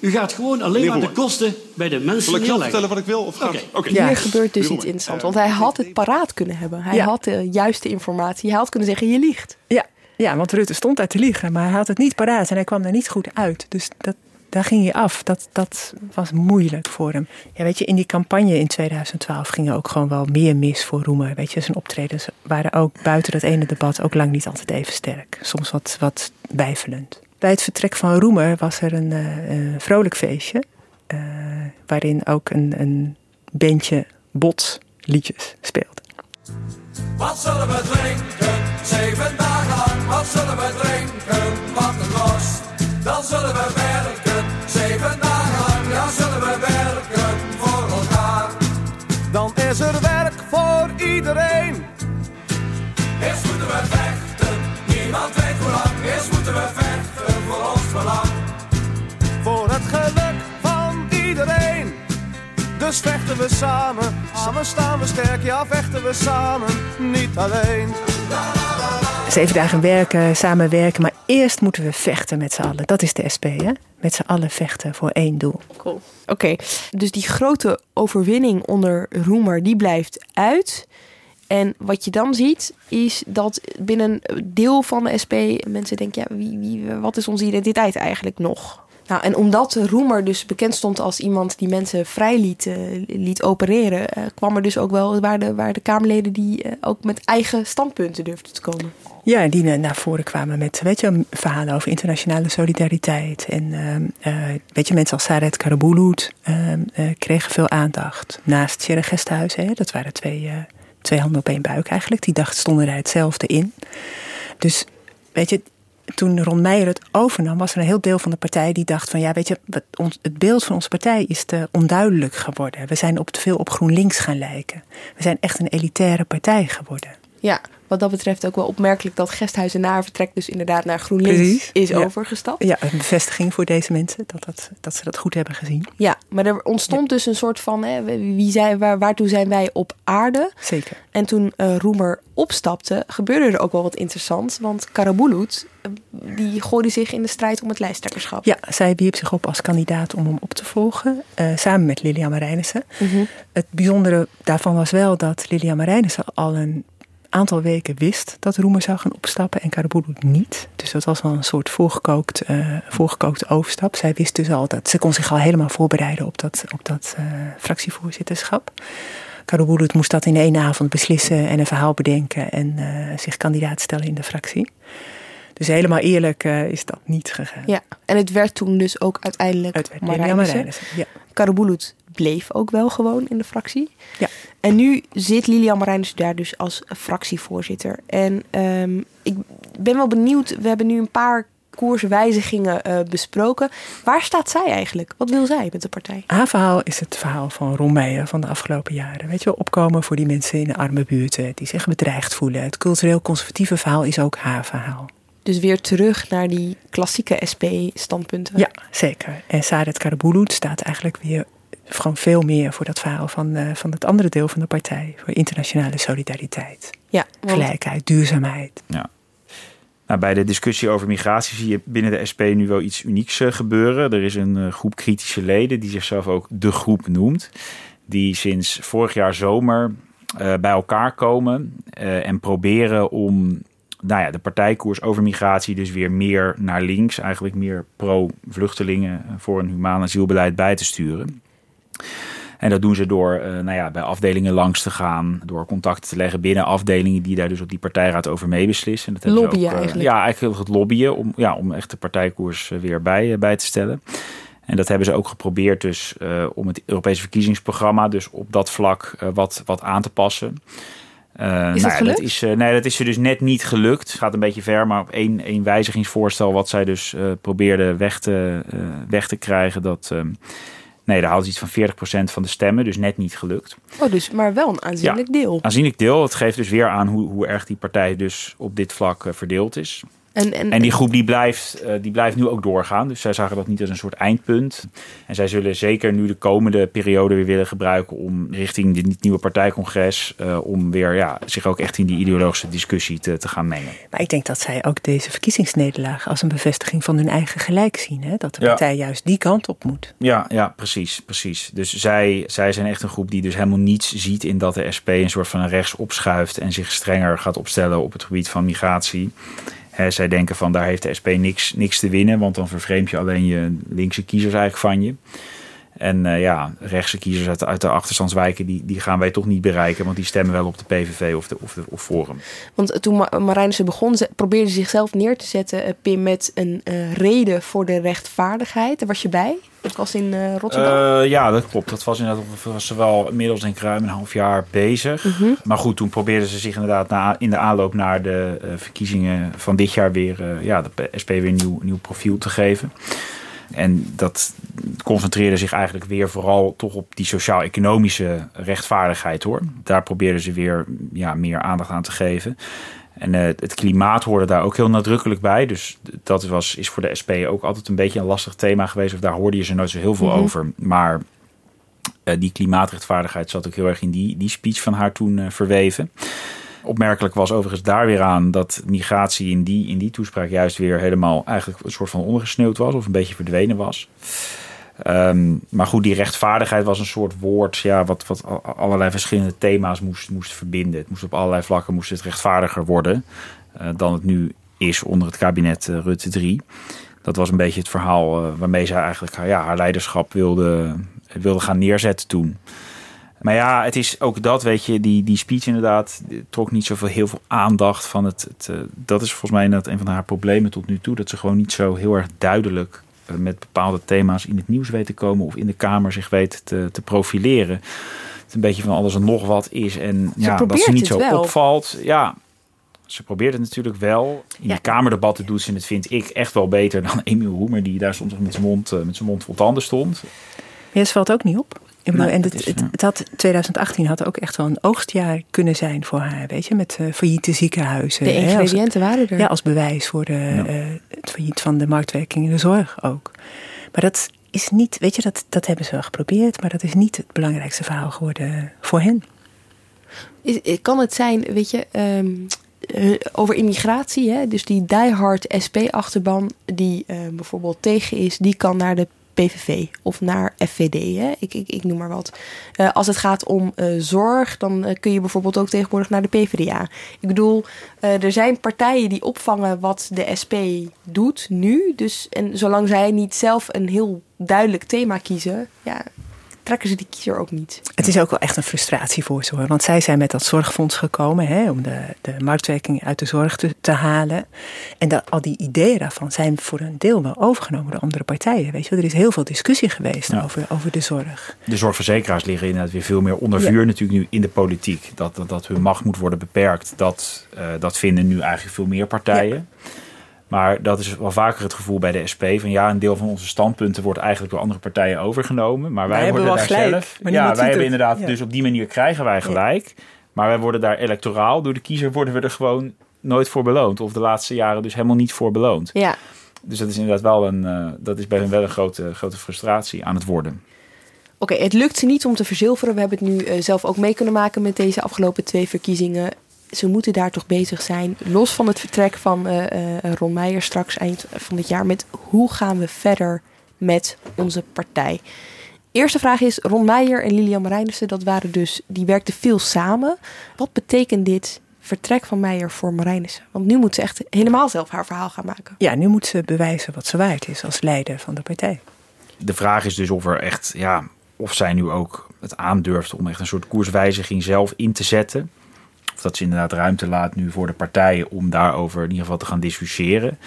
U gaat gewoon alleen maar de kosten bij de mensen Zal ik zelf vertellen wat ik wil? Of okay. okay. Hier gebeurt dus iets interessants. Want hij had het paraat kunnen hebben. Hij had de juiste informatie. Hij had kunnen zeggen, je liegt. Ja. ja, want Rutte stond daar te liegen. Maar hij had het niet paraat en hij kwam daar niet goed uit. Dus dat, daar ging hij af. Dat, dat was moeilijk voor hem. Ja, weet je, in die campagne in 2012 ging ook gewoon wel meer mis voor Roemer. Weet je, zijn optredens waren ook buiten dat ene debat ook lang niet altijd even sterk. Soms wat, wat weifelend. Bij het vertrek van Roemer was er een, uh, vrolijk feestje. Uh, waarin ook een, een bandje botsliedjes speelde. Wat zullen we drinken? Zeven dagen lang. Wat zullen we drinken? Wat een los. Dan zullen we werken. Dus vechten we samen, samen staan we sterk, ja vechten we samen, niet alleen. Zeven dagen werken, samenwerken, maar eerst moeten we vechten met z'n allen. Dat is de SP, hè? Met z'n allen vechten voor één doel. Cool. Oké, dus die grote overwinning onder Roemer, die blijft uit. En wat je dan ziet, is dat binnen een deel van de SP mensen denken: ja, wie, wie, wat is onze identiteit eigenlijk nog? Nou, en omdat Roemer dus bekend stond als iemand die mensen vrij liet, uh, liet opereren, uh, kwam er dus ook wel waar de, waar de Kamerleden die uh, ook met eigen standpunten durfden te komen. Ja, die naar voren kwamen met weet je, verhalen over internationale solidariteit. En weet je, mensen als Saret Karabulut kregen veel aandacht. Naast Sjerre Gesthuizen, dat waren twee twee handen op één buik eigenlijk. Die dacht, stonden er hetzelfde in. Dus weet je, toen Ron Meijer het overnam, was er een heel deel van de partij die dacht van ja, weet je, het beeld van onze partij is te onduidelijk geworden. We zijn op te veel op GroenLinks gaan lijken. We zijn echt een elitaire partij geworden. Ja, wat dat betreft ook wel opmerkelijk dat Gesthuizen na haar vertrek dus inderdaad naar GroenLinks Precies, is ja. overgestapt. Ja, een bevestiging voor deze mensen dat, dat, dat ze dat goed hebben gezien. Ja, maar er ontstond dus een soort van, hè, wie zijn, waar, waartoe zijn wij op aarde? Zeker. En toen uh, Roemer opstapte, gebeurde er ook wel wat interessants. Want Karabulut, die gooide zich in de strijd om het lijsttrekkerschap. Ja, zij wierp zich op als kandidaat om hem op te volgen, uh, samen met Lilian Marijnissen. Mm -hmm. Het bijzondere daarvan was wel dat Lilian Marijnissen al een aantal weken wist dat Roemer zou gaan opstappen en Karabulut niet. Dus dat was wel een soort voorgekookt, uh, voorgekookte overstap. Zij wist dus al dat ze kon zich al helemaal voorbereiden op dat, op dat uh, fractievoorzitterschap. Karabulut moest dat in één avond beslissen en een verhaal bedenken en uh, zich kandidaat stellen in de fractie. Dus helemaal eerlijk is dat niet gegaan. Ja, en het werd toen dus ook uiteindelijk het werd Marijnissen. Ja. Karabulut bleef ook wel gewoon in de fractie. Ja. En nu zit Lilian Marijnissen daar dus als fractievoorzitter. En um, ik ben wel benieuwd, we hebben nu een paar koerswijzigingen uh, besproken. Waar staat zij eigenlijk? Wat wil zij met de partij? Haar verhaal is het verhaal van Ron Meijer van de afgelopen jaren. Weet je wel, opkomen voor die mensen in de arme buurten die zich bedreigd voelen. Het cultureel conservatieve verhaal is ook haar verhaal. Dus weer terug naar die klassieke SP-standpunten. Ja, zeker. En Saadet Karabulut staat eigenlijk weer gewoon veel meer voor dat verhaal van, uh, van het andere deel van de partij. Voor internationale solidariteit, ja, gelijkheid, duurzaamheid. Ja. Nou, bij de discussie over migratie zie je binnen de SP nu wel iets unieks uh, gebeuren. Er is een uh, groep kritische leden die zichzelf ook de groep noemt. Die sinds vorig jaar zomer bij elkaar komen en proberen om nou ja, de partijkoers over migratie dus weer meer naar links, eigenlijk meer pro-vluchtelingen voor een humaan asielbeleid bij te sturen. En dat doen ze door uh, nou ja, bij afdelingen langs te gaan, door contacten te leggen binnen afdelingen die daar dus op die partijraad over meebeslissen. Dat lobbyen ook, uh, eigenlijk. Ja, eigenlijk het lobbyen om, ja, om echt de partijkoers uh, weer bij, bij te stellen. En dat hebben ze ook geprobeerd dus om het Europese verkiezingsprogramma dus op dat vlak wat, wat aan te passen. Uh, is nou ja, dat is, uh, nee, dat is er dus net niet gelukt. Het gaat een beetje ver, maar op één, één wijzigingsvoorstel wat zij dus uh, probeerden weg te, weg te krijgen, dat, ehm, nee, daar houdt iets van 40% van de stemmen, dus net niet gelukt. Oh, dus maar wel een aanzienlijk ja, deel. Aanzienlijk deel. Het geeft dus weer aan hoe, hoe erg die partij dus op dit vlak verdeeld is. En, en, en, die groep die blijft, uh, die blijft nu ook doorgaan. Dus zij zagen dat niet als een soort eindpunt. En zij zullen zeker nu de komende periode weer willen gebruiken om richting dit nieuwe partijcongres, uh, om weer ja, zich ook echt in die ideologische discussie te, te gaan mengen. Maar ik denk dat zij ook deze verkiezingsnederlaag als een bevestiging van hun eigen gelijk zien. Hè? Dat de partij ja. juist die kant op moet. Ja, ja precies, precies. Dus zij, zij zijn echt een groep die dus helemaal niets ziet in dat de SP een soort van rechts opschuift en zich strenger gaat opstellen op het gebied van migratie. Zij denken van daar heeft de SP niks, niks te winnen, want dan vervreemd je alleen je linkse kiezers eigenlijk van je. En uh, ja, rechtse kiezers uit de, uit de achterstandswijken, die, die gaan wij toch niet bereiken, want die stemmen wel op de PVV of, de, of, de, of Forum. Want toen Marijnissen begon, ze probeerde zichzelf neer te zetten, Pim, met een uh, reden voor de rechtvaardigheid. Daar was je bij? Dat was in Rotterdam? ja, dat klopt. Dat was inderdaad was ze wel inmiddels denk ik ruim een half jaar bezig. Mm -hmm. Maar goed, toen probeerden ze zich inderdaad na, in de aanloop naar de verkiezingen van dit jaar weer, ja, de SP weer een nieuw, nieuw profiel te geven. En dat concentreerde zich eigenlijk weer vooral toch op die sociaal-economische rechtvaardigheid hoor. Daar probeerden ze weer ja, meer aandacht aan te geven. En uh, het klimaat hoorde daar ook heel nadrukkelijk bij. Dus dat was, is voor de SP ook altijd een beetje een lastig thema geweest. Of daar hoorde je ze nooit zo heel veel mm -hmm. over. Maar uh, die klimaatrechtvaardigheid zat ook heel erg in die, die speech van haar toen uh, verweven. Opmerkelijk was overigens daar weer aan dat migratie in die, in die toespraak juist weer helemaal eigenlijk een soort van ondergesneeuwd was of een beetje verdwenen was. Um, maar goed, die rechtvaardigheid was een soort woord ja, wat, wat allerlei verschillende thema's moest, moest verbinden. Het moest op allerlei vlakken moest het rechtvaardiger worden uh, dan het nu is onder het kabinet uh, Rutte 3. Dat was een beetje het verhaal uh, waarmee zij eigenlijk ja, haar leiderschap wilde, wilde gaan neerzetten toen. Maar ja, het is ook dat, weet je, die, die speech inderdaad trok niet zoveel heel veel aandacht van het. het uh, dat is volgens mij inderdaad een van haar problemen tot nu toe. Dat ze gewoon niet zo heel erg duidelijk uh, met bepaalde thema's in het nieuws weet te komen of in de Kamer zich weet te, te profileren. Het een beetje van alles en nog wat is en ze ja, dat ze niet zo wel. opvalt. Ja, ze probeert het natuurlijk wel. In ja. de Kamerdebatten doet ze het, vind ik, echt wel beter dan Emiel Roemer, die daar soms met zijn mond, uh, met zijn mond vol tanden stond. Ja, ze valt ook niet op. Bedoel, en het, is, het, het, had, 2018 had ook echt wel een oogstjaar kunnen zijn voor haar, weet je, met uh, failliete ziekenhuizen. De ingrediënten hè, als, waren er. Ja, als bewijs voor de, ja. uh, het failliet van de marktwerking in de zorg ook. Maar dat is niet, weet je, dat, dat hebben ze wel geprobeerd, maar dat is niet het belangrijkste verhaal geworden voor hen. Is, kan het zijn, weet je, um, uh, over immigratie, hè? dus die diehard SP-achterban die bijvoorbeeld tegen is, die kan naar de PVV of naar FVD. Hè? Ik, ik, ik noem maar wat. Uh, als het gaat om uh, zorg, dan uh, kun je bijvoorbeeld ook tegenwoordig naar de PvdA. Ik bedoel, er zijn partijen die opvangen wat de SP doet nu. Dus, en zolang zij niet zelf een heel duidelijk thema kiezen, ja, trekken ze die kiezer ook niet. Het is ook wel echt een frustratie voor ze hoor. Want zij zijn met dat zorgfonds gekomen hè, om de, de marktwerking uit de zorg te, te halen. En dat, al die ideeën daarvan zijn voor een deel wel overgenomen door andere partijen. Weet je, er is heel veel discussie geweest ja. over, over de zorg. De zorgverzekeraars liggen inderdaad weer veel meer onder vuur ja. natuurlijk nu in de politiek. Dat, dat, dat hun macht moet worden beperkt, dat, uh, dat vinden nu eigenlijk veel meer partijen. Ja. Maar dat is wel vaker het gevoel bij de SP. Van ja, een deel van onze standpunten wordt eigenlijk door andere partijen overgenomen. Maar wij, Wij worden daar gelijk, zelf. Ja, wij hebben inderdaad. Ja. Dus op die manier krijgen wij gelijk. Maar wij worden daar electoraal. Door de kiezer worden we er gewoon nooit voor beloond. Of de laatste jaren dus helemaal niet voor beloond. Ja. Dus dat is inderdaad wel een. eh, dat is bij hen wel een grote, grote frustratie aan het worden. Oké, het lukt ze niet om te verzilveren. We hebben het nu eh, zelf ook mee kunnen maken met deze afgelopen twee verkiezingen. Ze moeten daar toch bezig zijn. Los van het vertrek van eh, eh, Ron Meijer straks eind van dit jaar. Met hoe gaan we verder met onze partij? Eerste vraag is, Ron Meijer en Lilian Marijnissen, dat waren dus, die werkten veel samen. Wat betekent dit vertrek van Meijer voor Marijnissen? Want nu moet ze echt helemaal zelf haar verhaal gaan maken. Ja, nu moet ze bewijzen wat ze waard is als leider van de partij. De vraag is dus of er echt. Ja, of zij nu ook het aandurft om echt een soort koerswijziging zelf in te zetten. Of dat ze inderdaad ruimte laat nu voor de partijen om daarover in ieder geval te gaan discussiëren.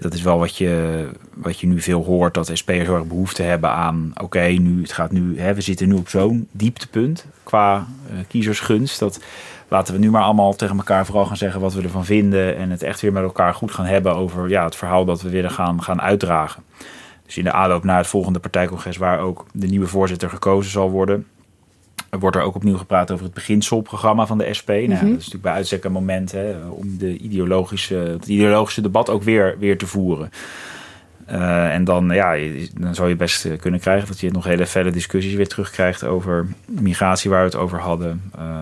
Dat is wel wat je, wat je nu veel hoort, dat SP'ers heel behoefte hebben aan... oké, nu gaat nu, we zitten nu op zo'n dieptepunt qua eh, kiezersgunst... dat laten we nu maar allemaal tegen elkaar vooral gaan zeggen wat we ervan vinden... en het echt weer met elkaar goed gaan hebben over ja, het verhaal dat we willen gaan, gaan uitdragen. Dus in de aanloop naar het volgende partijcongres... waar ook de nieuwe voorzitter gekozen zal worden... wordt er ook opnieuw gepraat over het beginselprogramma van de SP. Nou, Mhm. dat is natuurlijk bij uitstek een moment hè, om de ideologische, het ideologische debat ook weer, weer te voeren. Eh, en dan, ja, dan zou je best eh, kunnen krijgen dat je nog hele felle discussies weer terugkrijgt over migratie, waar we het over hadden. Eh,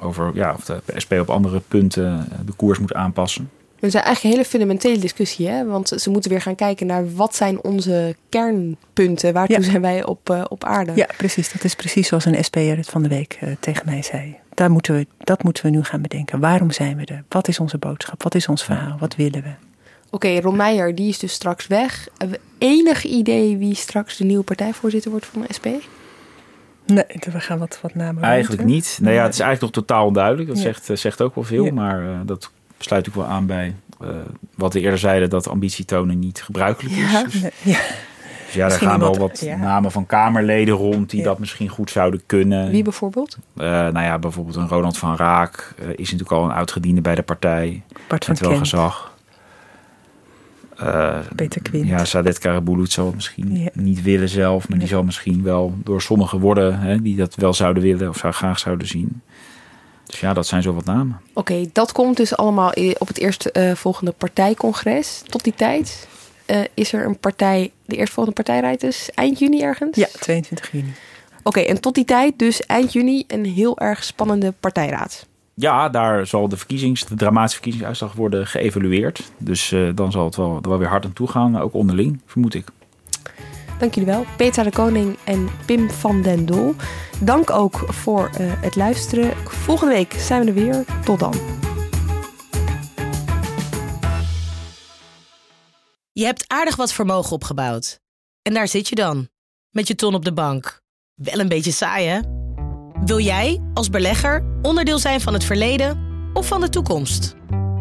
over ja, of de SP op andere punten de koers moet aanpassen. Het is eigenlijk een hele fundamentele discussie, hè? Want ze moeten weer gaan kijken naar wat zijn onze kernpunten, waartoe zijn wij op, eh, op aarde. Ja, precies. Dat is precies zoals een SP'er het van de week eh, tegen mij zei. Daar moeten we, dat moeten we nu gaan bedenken. Waarom zijn we er? Wat is onze boodschap? Wat is ons verhaal? Wat willen we? Oké, Ron Meijer, die is dus straks weg. Hebben we enig idee wie straks de nieuwe partijvoorzitter wordt van de SP? Nee, we gaan wat, wat namen. Eigenlijk niet. Nou ja, het is eigenlijk nog totaal onduidelijk. Dat Ja. zegt, eh, zegt ook wel veel. Ja. Maar eh, dat sluit ook wel aan bij eh, wat we eerder zeiden... dat ambitie tonen niet gebruikelijk is. Ja, Dus, nee, ja. dus ja, daar gaan wel wat ja. namen van Kamerleden rond... die Ja. dat misschien goed zouden kunnen. Wie bijvoorbeeld? Eh, nou ja, bijvoorbeeld een Ronald van Raak eh, is natuurlijk al een oud-gediende bij de partij. Bart van met wel Kent. gezag. Peter Quint. Ja, Sadet Karabulut zal het misschien niet willen zelf. Maar die zal misschien wel door sommigen worden hè, die dat wel zouden willen of zou graag zouden zien. Dus ja, dat zijn zo wat namen. Oké, dat komt dus allemaal op het eerste eh, volgende partijcongres. Tot die tijd eh, is er een partij, de eerstvolgende partij rijdt dus eind juni ergens? Ja, 22 juni. Oké, en tot die tijd dus eind juni een heel erg spannende partijraad. Ja, daar zal de, verkiezings, de dramatische verkiezingsuitslag worden geëvalueerd. Dus eh, dan zal het wel, er wel weer hard aan toe gaan, ook onderling, vermoed ik. Dank jullie wel, Petra de Koning en Pim van den Doel. Dank ook voor eh, het luisteren. Volgende week zijn we er weer. Tot dan. Je hebt aardig wat vermogen opgebouwd. En daar zit je dan, met je ton op de bank. Wel een beetje saai, hè? Wil jij, als belegger, onderdeel zijn van het verleden of van de toekomst?